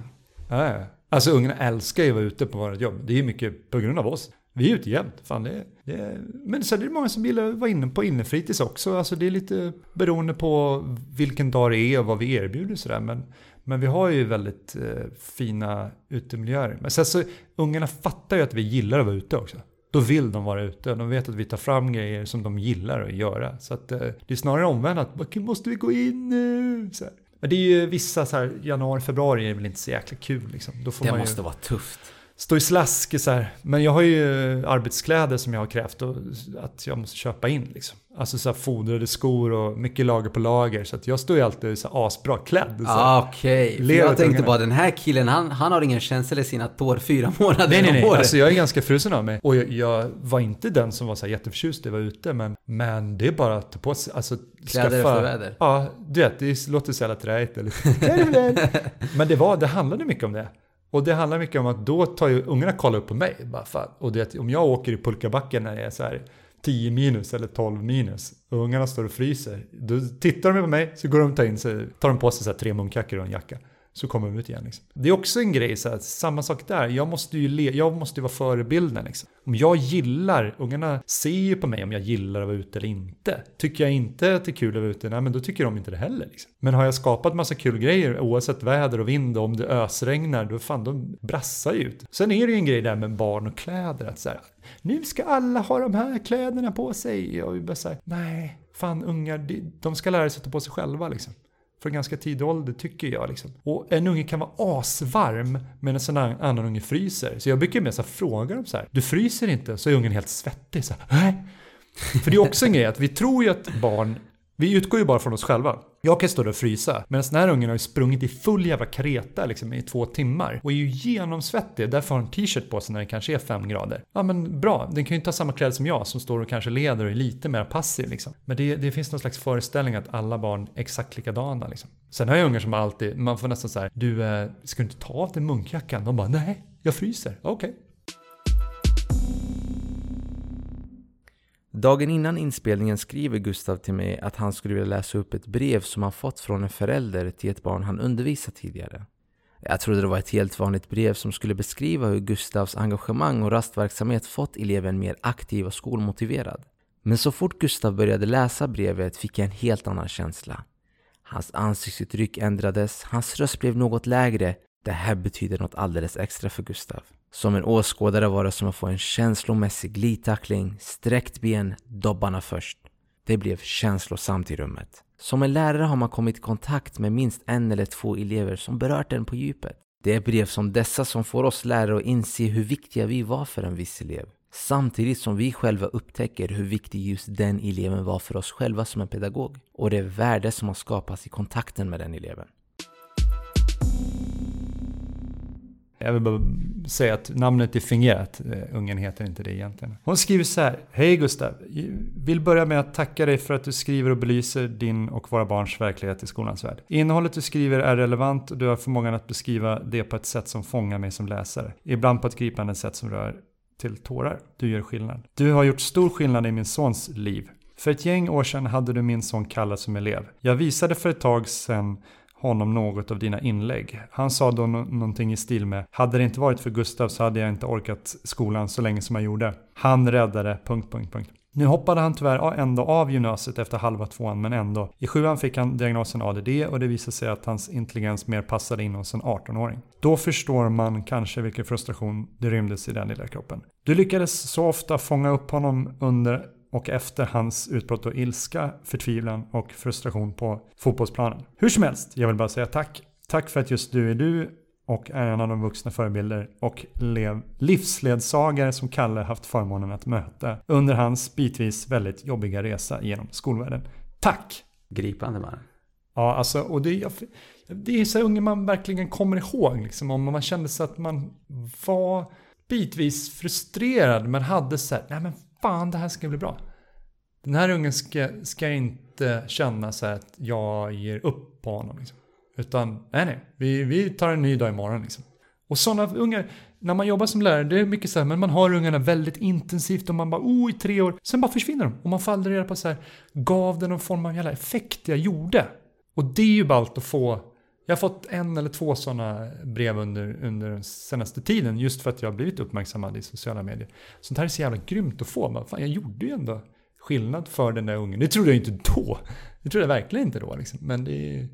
ja, ja. Alltså ungarna älskar ju att vara ute på vårt jobb. Det är ju mycket på grund av oss. Vi är ute jämt. Fan, det, det, men sen är det många som gillar att vara inne på innefritids också. Alltså det är lite beroende på vilken dag det är och vad vi erbjuder sådär. Men, men vi har ju väldigt eh, fina utemiljöer. Men sen så, ungarna fattar ju att vi gillar att vara ute också. Då vill de vara ute. De vet att vi tar fram grejer som de gillar att göra. Så att, eh, det är snarare omvänt att måste vi gå in nu? Men det är ju vissa så här, januari, februari är väl inte så jäkla kul liksom. Då får Det man måste ju vara tufft. Stå i slask så här. Men jag har ju arbetskläder som jag har krävt och, att jag måste köpa in liksom. Alltså så här fodrade skor och mycket lager på lager. Så att jag står ju alltid så här asbra klädd. Så. Ah, Okej, För Lever jag tänkte ungarna. bara den här killen han, han har ingen känsla i sina tår fyra månader Nej, nej, nej. året. Alltså jag är ganska frusen av mig. Och jag, jag var inte den som var så här jätteförtjust när jag var ute. Men, men det är bara att ta på sig, alltså Kläder efter väder. Ja, du vet, det låter så jävla träigt. Men det, var, det handlade mycket om det. Och det handlar mycket om att då tar ju ungarna kolla upp på mig. Bara fan. Och det, om jag åker i pulkabacken när det är så här 10 minus eller 12 minus och ungarna står och fryser. Då tittar de på mig så går de och tar, in sig, tar de på sig så här tre munkackor och en jacka. Så kommer de ut igen. Liksom. Det är också en grej, så här, samma sak där. Jag måste ju le, jag måste ju vara förebilden. Liksom. Om jag gillar, ungarna ser ju på mig om jag gillar att vara ute eller inte. Tycker jag inte att det är kul att vara ute, nej men då tycker de inte det heller. Liksom. Men har jag skapat massa kul grejer, oavsett väder och vind, och om det ösregnar, då fan, de brassar ju ut. Sen är det ju en grej där med barn och kläder, att så här, nu ska alla ha de här kläderna på sig. Och vi bara säger nej, fan ungar, de ska lära sig att ta på sig själva liksom från ganska tidig ålder tycker jag. Liksom. Och en unge kan vara asvarm medan en annan unge fryser. Så jag brukar med så fråga dem så här. Du fryser inte? Så är ungen helt svettig. Så här, äh? För det är också en grej att vi tror ju att barn vi utgår ju bara från oss själva. Jag kan stå där och frysa, medan den här ungen har ju sprungit i full jävla kreta liksom, i två timmar och är ju genomsvettig. Därför har en t-shirt på sig när det kanske är fem grader. Ja men bra, den kan ju inte ha samma kläder som jag som står och kanske leder och är lite mer passiv. Liksom. Men det, det finns någon slags föreställning att alla barn är exakt likadana. Liksom. Sen har jag ungar som alltid, man får nästan så här, du eh, ska du inte ta av dig munkjackan? De bara, nej, jag fryser. Okej. Okay. Dagen innan inspelningen skriver Gustav till mig att han skulle vilja läsa upp ett brev som han fått från en förälder till ett barn han undervisat tidigare. Jag trodde det var ett helt vanligt brev som skulle beskriva hur Gustavs engagemang och rastverksamhet fått eleven mer aktiv och skolmotiverad. Men så fort Gustav började läsa brevet fick jag en helt annan känsla. Hans ansiktsuttryck ändrades, hans röst blev något lägre. Det här betyder något alldeles extra för Gustav. Som en åskådare var det som att få en känslomässig glidtackling, sträckt ben, dobbarna först. Det blev känslosamt i rummet. Som en lärare har man kommit i kontakt med minst en eller två elever som berört en på djupet. Det är brev som dessa som får oss lärare att inse hur viktiga vi var för en viss elev. Samtidigt som vi själva upptäcker hur viktig just den eleven var för oss själva som en pedagog. Och det värde som har skapats i kontakten med den eleven. Jag vill bara säga att namnet är fingerat. Eh, ungen heter inte det egentligen. Hon skriver så här. Hej Gustav. Vill börja med att tacka dig för att du skriver och belyser din och våra barns verklighet i skolans värld. Innehållet du skriver är relevant och du har förmågan att beskriva det på ett sätt som fångar mig som läsare. Ibland på ett gripande sätt som rör till tårar. Du gör skillnad. Du har gjort stor skillnad i min sons liv. För ett gäng år sedan hade du min son Kalle som elev. Jag visade för ett tag sedan honom något av dina inlägg. Han sa då no någonting i stil med Hade det inte varit för Gustav så hade jag inte orkat skolan så länge som jag gjorde. Han räddade... Punkt, punkt, punkt. Nu hoppade han tyvärr ändå av gymnasiet efter halva tvåan men ändå. I sjuan fick han diagnosen ADD och det visade sig att hans intelligens mer passade in hos en 18-åring. Då förstår man kanske vilken frustration det rymdes i den lilla kroppen. Du lyckades så ofta fånga upp honom under och efter hans utbrott av ilska, förtvivlan och frustration på fotbollsplanen. Hur som helst, jag vill bara säga tack. Tack för att just du är du och är en av de vuxna förebilder och livsledsagare som Kalle haft förmånen att möta under hans bitvis väldigt jobbiga resa genom skolvärlden. Tack! Gripande man. Ja, alltså, och det, det är så unga man verkligen kommer ihåg. Liksom, om man kände sig att man var bitvis frustrerad men hade så här, nej men fan det här ska bli bra. Den här ungen ska, ska inte känna så att jag ger upp på honom. Liksom. Utan nej, nej, vi, vi tar en ny dag imorgon. Liksom. Och sådana ungar, när man jobbar som lärare, det är mycket så här, men man har ungarna väldigt intensivt och man bara oh i tre år, sen bara försvinner de. Och man får aldrig reda på så här, gav det någon form av jävla effekt jag gjorde? Och det är ju ballt att få jag har fått en eller två sådana brev under, under den senaste tiden just för att jag har blivit uppmärksammad i sociala medier. Sånt här är så jävla grymt att få. Men fan, jag gjorde ju ändå skillnad för den där ungen. Det trodde jag inte då. Det trodde jag verkligen inte då. Liksom. Men det är,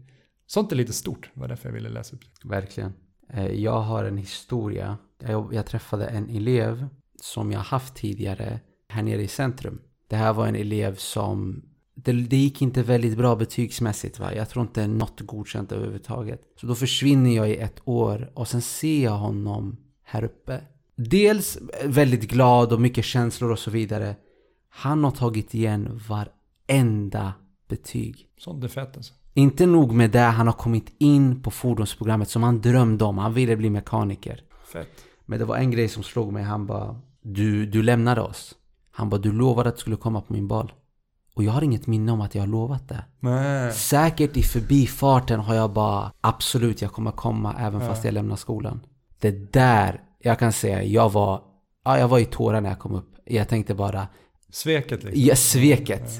sånt är lite stort. Det var därför jag ville läsa upp det. Verkligen. Eh, jag har en historia. Jag, jag träffade en elev som jag haft tidigare här nere i centrum. Det här var en elev som det, det gick inte väldigt bra betygsmässigt. Va? Jag tror inte något godkänt överhuvudtaget. Så då försvinner jag i ett år och sen ser jag honom här uppe. Dels väldigt glad och mycket känslor och så vidare. Han har tagit igen varenda betyg. Sånt är fett alltså. Inte nog med det, han har kommit in på fordonsprogrammet som han drömde om. Han ville bli mekaniker. Fett. Men det var en grej som slog mig. Han bara, du, du lämnade oss. Han bara, du lovade att du skulle komma på min bal. Och jag har inget minne om att jag har lovat det. Nej. Säkert i förbifarten har jag bara absolut, jag kommer komma även fast jag lämnar skolan. Det där, jag kan säga, jag var, ja, jag var i tårar när jag kom upp. Jag tänkte bara... Sveket liksom? Ja, sveket.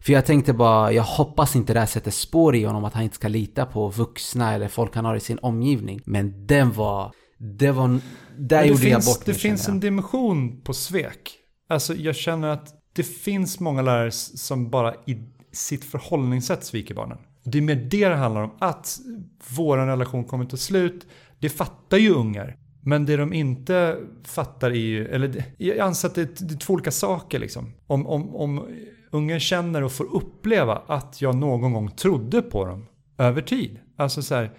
För jag tänkte bara, jag hoppas inte det här sätter spår i honom att han inte ska lita på vuxna eller folk han har i sin omgivning. Men den var, det var, där det gjorde jag finns, bort Det mig, finns känner en dimension på svek. Alltså jag känner att det finns många lärare som bara i sitt förhållningssätt sviker barnen. Det är mer det det handlar om. Att vår relation kommer ta slut, det fattar ju ungar. Men det de inte fattar är ju, eller jag anser att det, är- det är två olika saker liksom. Om, om, om ungen känner och får uppleva att jag någon gång trodde på dem över tid. Alltså så här,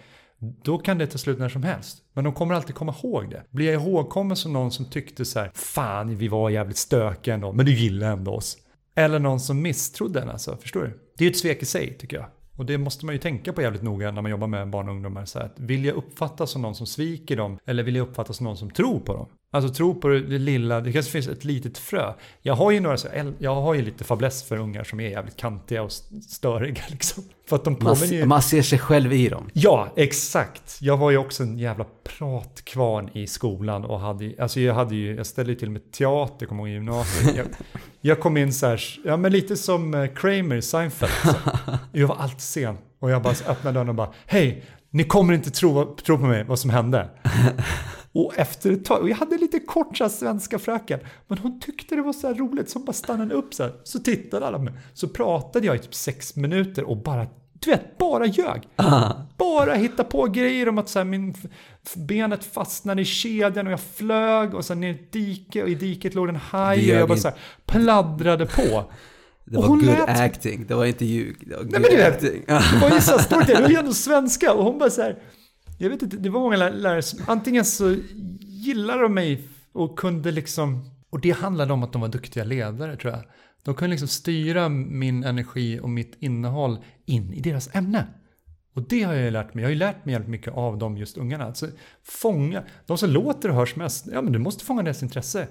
då kan det ta slut när som helst. Men de kommer alltid komma ihåg det. Blir jag ihågkommen som någon som tyckte så här, fan vi var jävligt stökiga ändå, men du gillade ändå oss. Eller någon som misstrodde en alltså, förstår du? Det är ju ett svek i sig tycker jag. Och det måste man ju tänka på jävligt noga när man jobbar med barn och ungdomar. Så här, att vill jag uppfattas som någon som sviker dem eller vill jag uppfattas som någon som tror på dem? Alltså tro på det lilla, det kanske finns ett litet frö. Jag har ju några, så jag har ju lite fäbless för ungar som är jävligt kantiga och störiga liksom. För att de Man, påminner ju... man ser sig själv i dem. Ja, exakt. Jag var ju också en jävla pratkvarn i skolan och hade, alltså jag hade ju, jag ställde ju till med teater, kommer ihåg i gymnasiet. Jag, jag kom in så här, ja men lite som eh, Kramer i Seinfeld. Så. Jag var alltid sen och jag bara öppnade dörren och bara, hej, ni kommer inte tro, tro på mig vad som hände. Och efter ett tag, och jag hade lite kort så här svenska fröken, men hon tyckte det var så här roligt så hon bara stannade upp så här. Så tittade alla på mig. Så pratade jag i typ sex minuter och bara, du vet, bara ljög. Bara hitta på grejer om att så här, min benet fastnade i kedjan och jag flög och sen ner i ett dike och i diket låg en haj och jag bara så här pladdrade på. Det Och var good lät- acting, det var inte ljug. Det var Nej men du vet, det var ju så här stort, var ju ändå svenska och hon bara så här, jag vet inte, det var många lärare som, antingen så gillade de mig och kunde liksom, och det handlade om att de var duktiga ledare tror jag. De kunde liksom styra min energi och mitt innehåll in i deras ämne. Och det har jag ju lärt mig. Jag har ju lärt mig jävligt mycket av de just ungarna. Alltså, fånga, de som låter och hörs mest, ja men du måste fånga deras intresse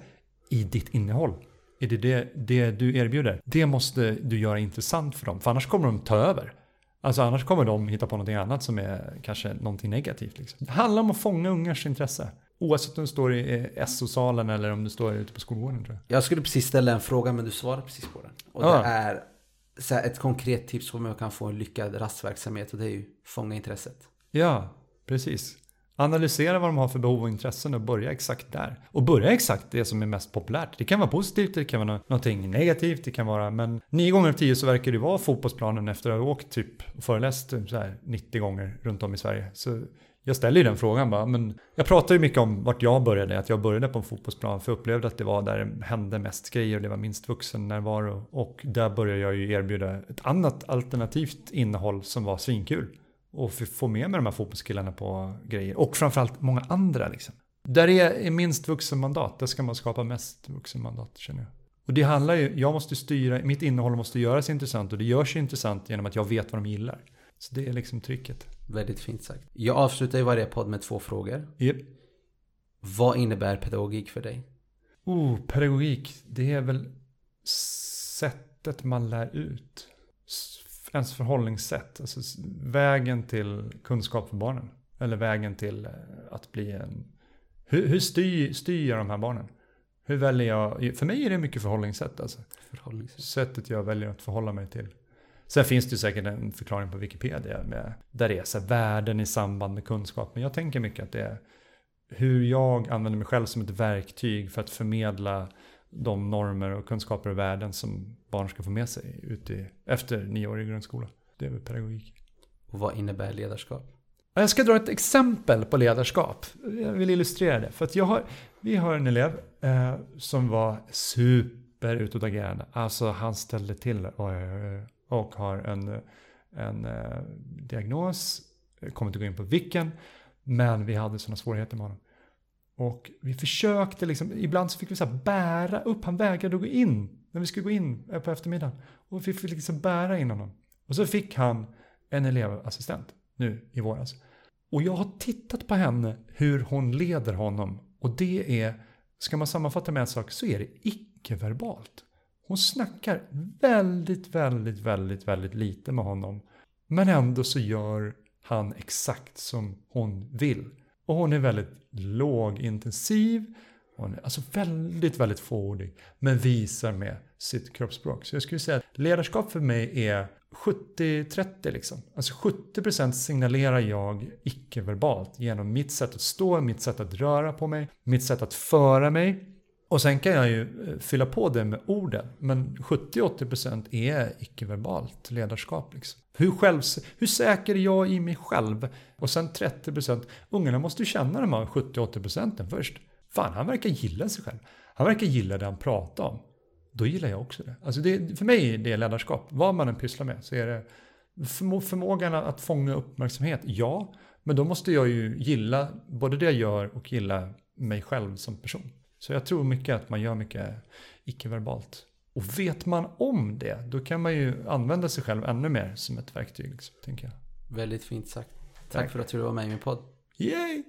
i ditt innehåll. Är det, det, det du erbjuder. Det måste du göra intressant för dem, för annars kommer de ta över. Alltså annars kommer de hitta på någonting annat som är kanske någonting negativt. Liksom. Det handlar om att fånga ungars intresse. Oavsett om du står i SO-salen eller om du står ute på skolgården tror jag. Jag skulle precis ställa en fråga men du svarade precis på den. Och Ja. det är så här, ett konkret tips på hur man kan få en lyckad rastverksamhet och det är ju fånga intresset. Ja, precis. Analysera vad de har för behov och intressen och börja exakt där. Och börja exakt det som är mest populärt. Det kan vara positivt, det kan vara någonting negativt, det kan vara... Men nio gånger av tio så verkar det vara fotbollsplanen efter att ha åkt typ och föreläst så här 90 gånger runt om i Sverige. Så jag ställer ju den frågan bara. Men jag pratar ju mycket om vart jag började. Att jag började på en fotbollsplan för jag upplevde att det var där det hände mest grejer och det var minst vuxen närvaro. Och där började jag ju erbjuda ett annat alternativt innehåll som var svinkul och få med mig de här fotbollskillarna på grejer. Och framförallt många andra liksom. Där är, minst vuxenmandat, där ska man skapa mest vuxenmandat känner jag. Och det handlar ju, jag måste styra, mitt innehåll måste göras intressant och det görs intressant genom att jag vet vad de gillar. Så det är liksom trycket. Väldigt fint sagt. Jag avslutar ju varje podd med två frågor. Yep. Vad innebär pedagogik för dig? Oh, pedagogik, det är väl sättet man lär ut. Ens förhållningssätt, alltså vägen till kunskap för barnen. Eller vägen till eh, att bli en... Hur, hur styr, styr jag de här barnen? Hur väljer jag? För mig är det mycket förhållningssätt alltså. Förhållningssätt. Sättet jag väljer att förhålla mig till. Sen finns det ju säkert en förklaring på Wikipedia med, där det är så här, värden i samband med kunskap. Men jag tänker mycket att det är hur jag använder mig själv som ett verktyg för att förmedla de normer och kunskaper och värden som barn ska få med sig ut i, efter nioårig grundskola. Det är väl pedagogik. Och vad innebär ledarskap? Jag ska dra ett exempel på ledarskap. Jag vill illustrera det. För att jag har, vi har en elev eh, som var super utåtagerande. Alltså han ställde till oj. och har en, en eh, diagnos. Jag kommer inte gå in på vilken. Men vi hade sådana svårigheter med honom. Och vi försökte liksom, ibland så fick vi så här bära upp, han vägrade att gå in. När vi skulle gå in eh, på eftermiddagen. Och vi fick liksom bära in honom. Och så fick han en elevassistent nu i våras. Och jag har tittat på henne hur hon leder honom. Och det är, ska man sammanfatta med en sak, så är det icke-verbalt. Hon snackar väldigt, väldigt, väldigt, väldigt lite med honom. Men ändå så gör han exakt som hon vill. Och hon är väldigt lågintensiv. hon är alltså väldigt, väldigt fåordig. Men visar med sitt kroppsspråk. Så jag skulle säga att ledarskap för mig är 70-30 liksom. Alltså 70% signalerar jag icke-verbalt genom mitt sätt att stå, mitt sätt att röra på mig, mitt sätt att föra mig. Och sen kan jag ju eh, fylla på det med orden. Men 70-80% är icke-verbalt ledarskap. Liksom. Hur, själv, hur säker är jag i mig själv? Och sen 30%. Ungarna måste ju känna de här 70-80% först. Fan, han verkar gilla sig själv. Han verkar gilla det han pratar om. Då gillar jag också det. Alltså det, för mig är det ledarskap. Vad man än pysslar med så är det förmå, förmågan att fånga uppmärksamhet. Ja, men då måste jag ju gilla både det jag gör och gilla mig själv som person. Så jag tror mycket att man gör mycket icke-verbalt. Och vet man om det, då kan man ju använda sig själv ännu mer som ett verktyg, liksom, tänker jag. Väldigt fint sagt. Tack, Tack. för att du var med i min podd. Yay!